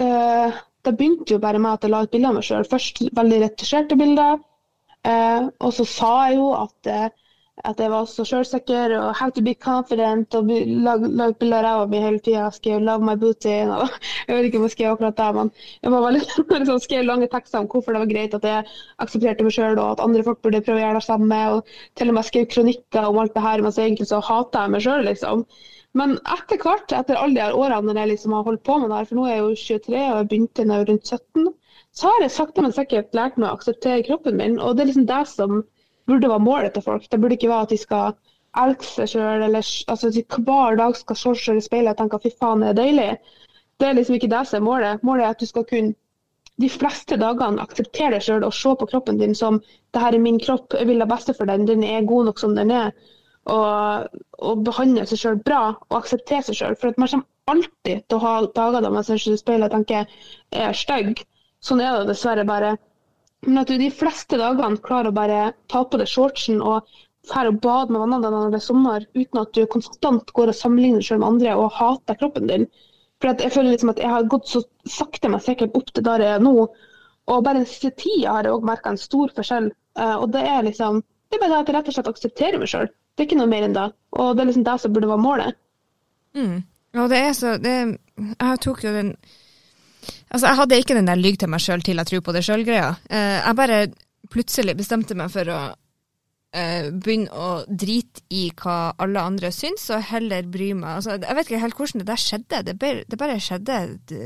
Speaker 2: eh, det begynte jo bare med at jeg la ut bilder av meg sjøl. Først veldig retusjerte bilder. Eh, og så sa jeg jo at, eh, at jeg var så sjølsikker og how to be confident. Og la, ut bilder av meg hele tida. Skrev 'love my booty'. Og, jeg vet ikke om jeg skrev akkurat det, men jeg var veldig, liksom, skrev lange tekster om hvorfor det var greit at jeg aksepterte meg sjøl, og at andre folk burde prøve å gjøre det samme. Og til og med skrev kronikker om alt det her, mens egentlig så hater jeg meg sjøl, liksom. Men etter hvert, etter alle de årene når jeg liksom har holdt på med det her, for nå er jeg jo 23 og jeg begynte da jeg var rundt 17, så har jeg sakte, men sikkert lært meg å akseptere kroppen min. Og det er liksom det som burde være målet til folk. Det burde ikke være at de skal elske seg sjøl, eller altså, de hver dag skal se seg i speilet og tenke fy faen, det er deilig. Det er liksom ikke det som er målet. Målet er at du skal kunne de fleste dagene akseptere deg sjøl og se på kroppen din som det her er min kropp, jeg vil det beste for den, den er god nok som den er og, og behandle seg sjøl bra og akseptere seg sjøl. For man kommer alltid til å ha dager da man ser seg i speilet og tenker jeg er stygg. Sånn er det dessverre bare. Men at du de fleste dagene klarer å bare ta på deg shortsen og dra og bade med vennene dine når det er sommer, uten at du konstant går og sammenligner selv med andre og hater kroppen din. For jeg føler liksom at jeg har gått så sakte, men sikkert opp til der jeg er nå. Og bare den siste tida har jeg òg merka en stor forskjell. Uh, og det er liksom det er bare at jeg rett og slett aksepterer meg sjøl. Det er ikke noe mer enn det. Og det er liksom det som burde være målet.
Speaker 1: Mm. Og det er så det, Jeg tok jo den Altså, jeg hadde ikke den der lyg til meg sjøl til jeg tror på det sjøl-greia. Eh, jeg bare plutselig bestemte meg for å eh, begynne å drite i hva alle andre syns, og heller bry meg altså, Jeg vet ikke helt hvordan det der skjedde. Det, bare, det bare skjedde det,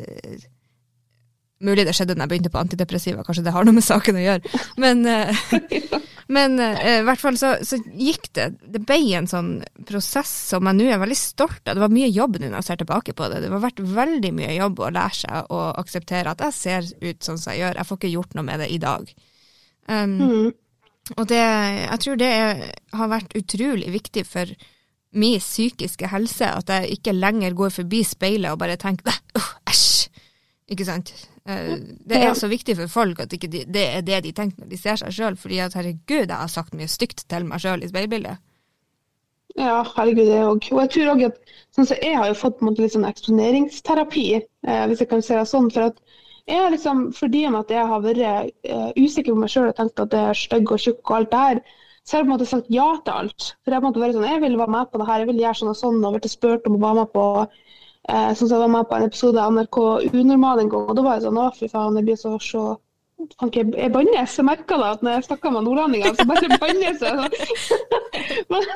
Speaker 1: Mulig det skjedde da jeg begynte på antidepressiva, kanskje det har noe med saken å gjøre. Men, eh, men eh, i hvert fall så, så, gikk det Det ble en sånn prosess som jeg nå er veldig stolt av. Det var mye jobb nå når jeg ser tilbake på det. Det har vært veldig mye jobb å lære seg å akseptere at jeg ser ut sånn som jeg gjør. Jeg får ikke gjort noe med det i dag. Um, mm. Og det, jeg tror det er, har vært utrolig viktig for min psykiske helse at jeg ikke lenger går forbi speilet og bare tenker æsj, ikke sant. Eh, det er så viktig for folk at ikke de, det er det de tenker når de ser seg sjøl, fordi at herregud, jeg har sagt mye stygt til meg sjøl i speilbildet.
Speaker 2: Ja, herregud, det òg. Og jeg tror òg at sånn så jeg har jo fått måte, litt sånn eksponeringsterapi, eh, hvis jeg kan si det sånn. for at jeg liksom, Fordi at jeg har vært eh, usikker på meg sjøl og tenkt at jeg er stygg og tjukk og alt det her, så har jeg på en måte sagt ja til alt. For Jeg har på en måte vært sånn, jeg vil være med på det her, jeg vil gjøre sånn og sånn, og blitt spurt om å være med på Eh, sånn jeg var med på en episode av NRK Unormal en gang, og da var jeg sånn Å, fy faen, jeg blir så, så ikke jeg bannes? Jeg merka da at når jeg snakka med nordlendinger, så bare bannes jeg. men,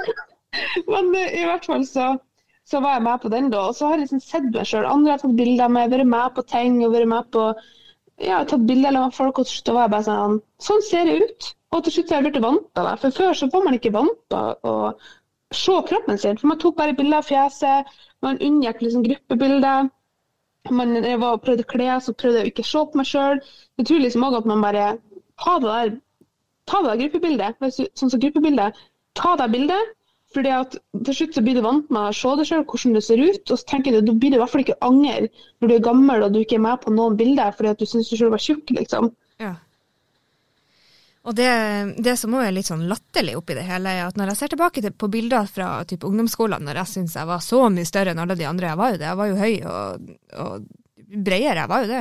Speaker 2: men eh, i hvert fall så, så var jeg med på den da. Og så har jeg liksom sett meg sjøl. Andre har tatt bilder med, vært med på ting og vært med på ja, tatt bilder av folk, og til slutt var jeg bare sånn Sånn ser jeg ut. Og til slutt har jeg blitt vant til det. For før så var man ikke vant til å se kroppen sin. For man tok bare bilder av fjeset, man unngikk liksom gruppebilder. Man jeg var og prøvde klær, så prøvde jeg ikke å se på meg sjøl. Jeg tror liksom òg at man bare Ta det der, ta det der gruppebildet. Sånn som gruppebildet. Ta det bildet. Fordi at Til slutt så blir du vant med å se deg sjøl, hvordan du ser ut. Og så tenker du, da blir du i hvert fall ikke anger når du er gammel og du ikke er med på noen bilder fordi at du syns du sjøl var tjukk. liksom.
Speaker 1: Ja. Og det, det som også er litt sånn latterlig oppi det hele, er at når jeg ser tilbake til, på bilder fra typ ungdomsskolen, når jeg syns jeg var så mye større enn alle de andre, jeg var jo det, jeg var jo høy og, og bredere, jeg var jo det.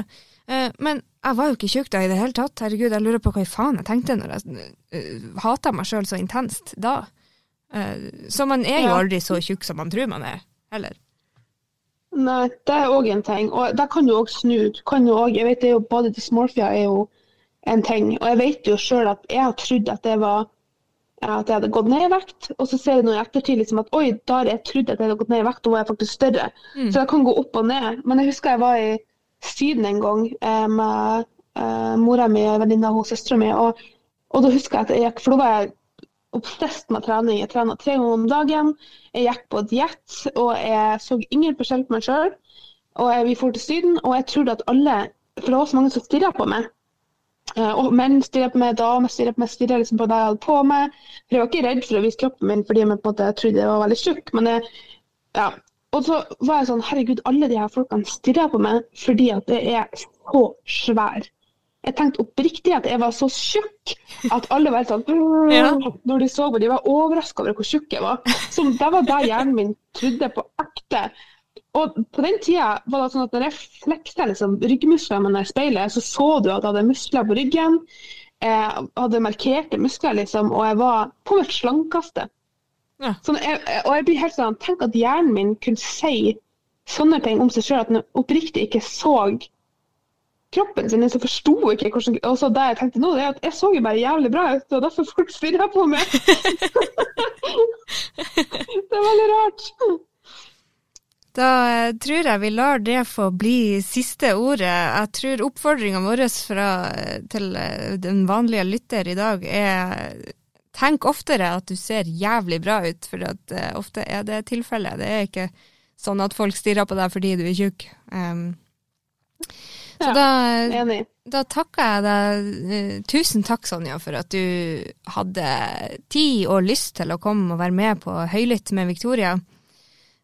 Speaker 1: Eh, men jeg var jo ikke tjukk da i det hele tatt. Herregud, jeg lurer på hva i faen jeg tenkte når jeg uh, hata meg sjøl så intenst da. Uh, så man er jo aldri så tjukk som man tror man er, heller.
Speaker 2: Nei, det er òg en ting. Og det kan du òg snu. Du kan jo også, jeg vet det er jo Body dysmorphia er jo en ting. Og jeg vet jo sjøl at jeg har trodd at det var at jeg hadde gått ned i vekt, og så ser jeg nå i ettertid liksom at oi, da har jeg trodd at jeg hadde gått ned i vekt, og var jeg faktisk større. Mm. Så jeg kan gå opp og ned. Men jeg husker jeg var i Syden en gang eh, med eh, mora mi og venninna hennes, søstera mi, og, og, da husker jeg at jeg gikk, for da var jeg obsesst med trening. Jeg trena tre ganger om dagen, jeg gikk på diett, og jeg så ingen forskjell på meg sjøl. Og jeg, vi dro til Syden, og jeg trodde at alle For det var så mange som stirra på meg. Og menn stirrer på meg, damer stirrer på meg, stirrer liksom på det jeg hadde på meg. For Jeg var ikke redd for å vise kroppen min fordi jeg, trodde jeg var veldig tjukk. Men jeg, ja. Og så var jeg sånn Herregud, alle de her folkene stirrer på meg fordi at jeg er så svær. Jeg tenkte oppriktig at jeg var så tjukk at alle var sånn ja. Når de så på, de var overraska over hvor tjukk jeg var. Så det var det hjernen min trodde på ekte. Og på den tida var det sånn at når jeg fleksa liksom, ryggmusklene mine i speilet, så så du at jeg hadde muskler på ryggen. Jeg hadde markerte muskler, liksom, og jeg var på mitt slankeste. Ja. Sånn, jeg, og jeg blir helt sånn, Tenk at hjernen min kunne si sånne ting om seg sjøl, at den oppriktig ikke så kroppen sin, så forsto ikke hvordan Og så det jeg tenkte nå, det er at jeg så jo bare jævlig bra ut, og derfor folk stirra på meg. det er veldig rart.
Speaker 1: Da eh, tror jeg vi lar det få bli siste ordet. Jeg tror oppfordringa vår eh, til eh, den vanlige lytter i dag er tenk oftere at du ser jævlig bra ut, for at ofte er det tilfellet. Det er ikke sånn at folk stirrer på deg fordi du er tjukk. Um, så da, da, takker jeg deg. Tusen takk, Sonja, for at du hadde tid og lyst til å komme og være med på Høylytt med Victoria.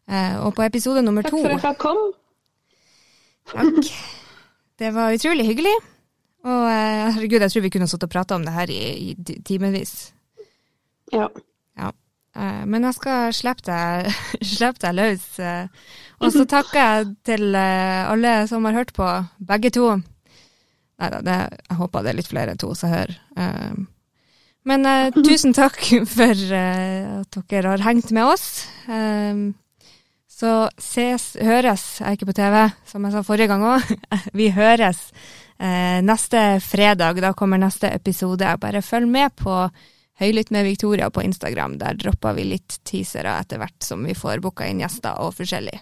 Speaker 1: Eh, og på episode nummer to
Speaker 2: Takk for at jeg kom.
Speaker 1: Takk. Det var utrolig hyggelig. Og eh, herregud, jeg tror vi kunne sittet og prata om det her i, i timevis.
Speaker 2: Ja.
Speaker 1: ja. Eh, men jeg skal slippe deg, slippe deg løs. Og så takker jeg til alle som har hørt på, begge to. Nei da, jeg håper det er litt flere enn to som hører. Men tusen takk for at dere har hengt med oss. Så ses, høres, jeg er ikke på TV, som jeg sa forrige gang òg. Vi høres eh, neste fredag. Da kommer neste episode. Bare følg med på Høylytt med Victoria på Instagram. Der dropper vi litt teasere etter hvert som vi får booka inn gjester og forskjellig.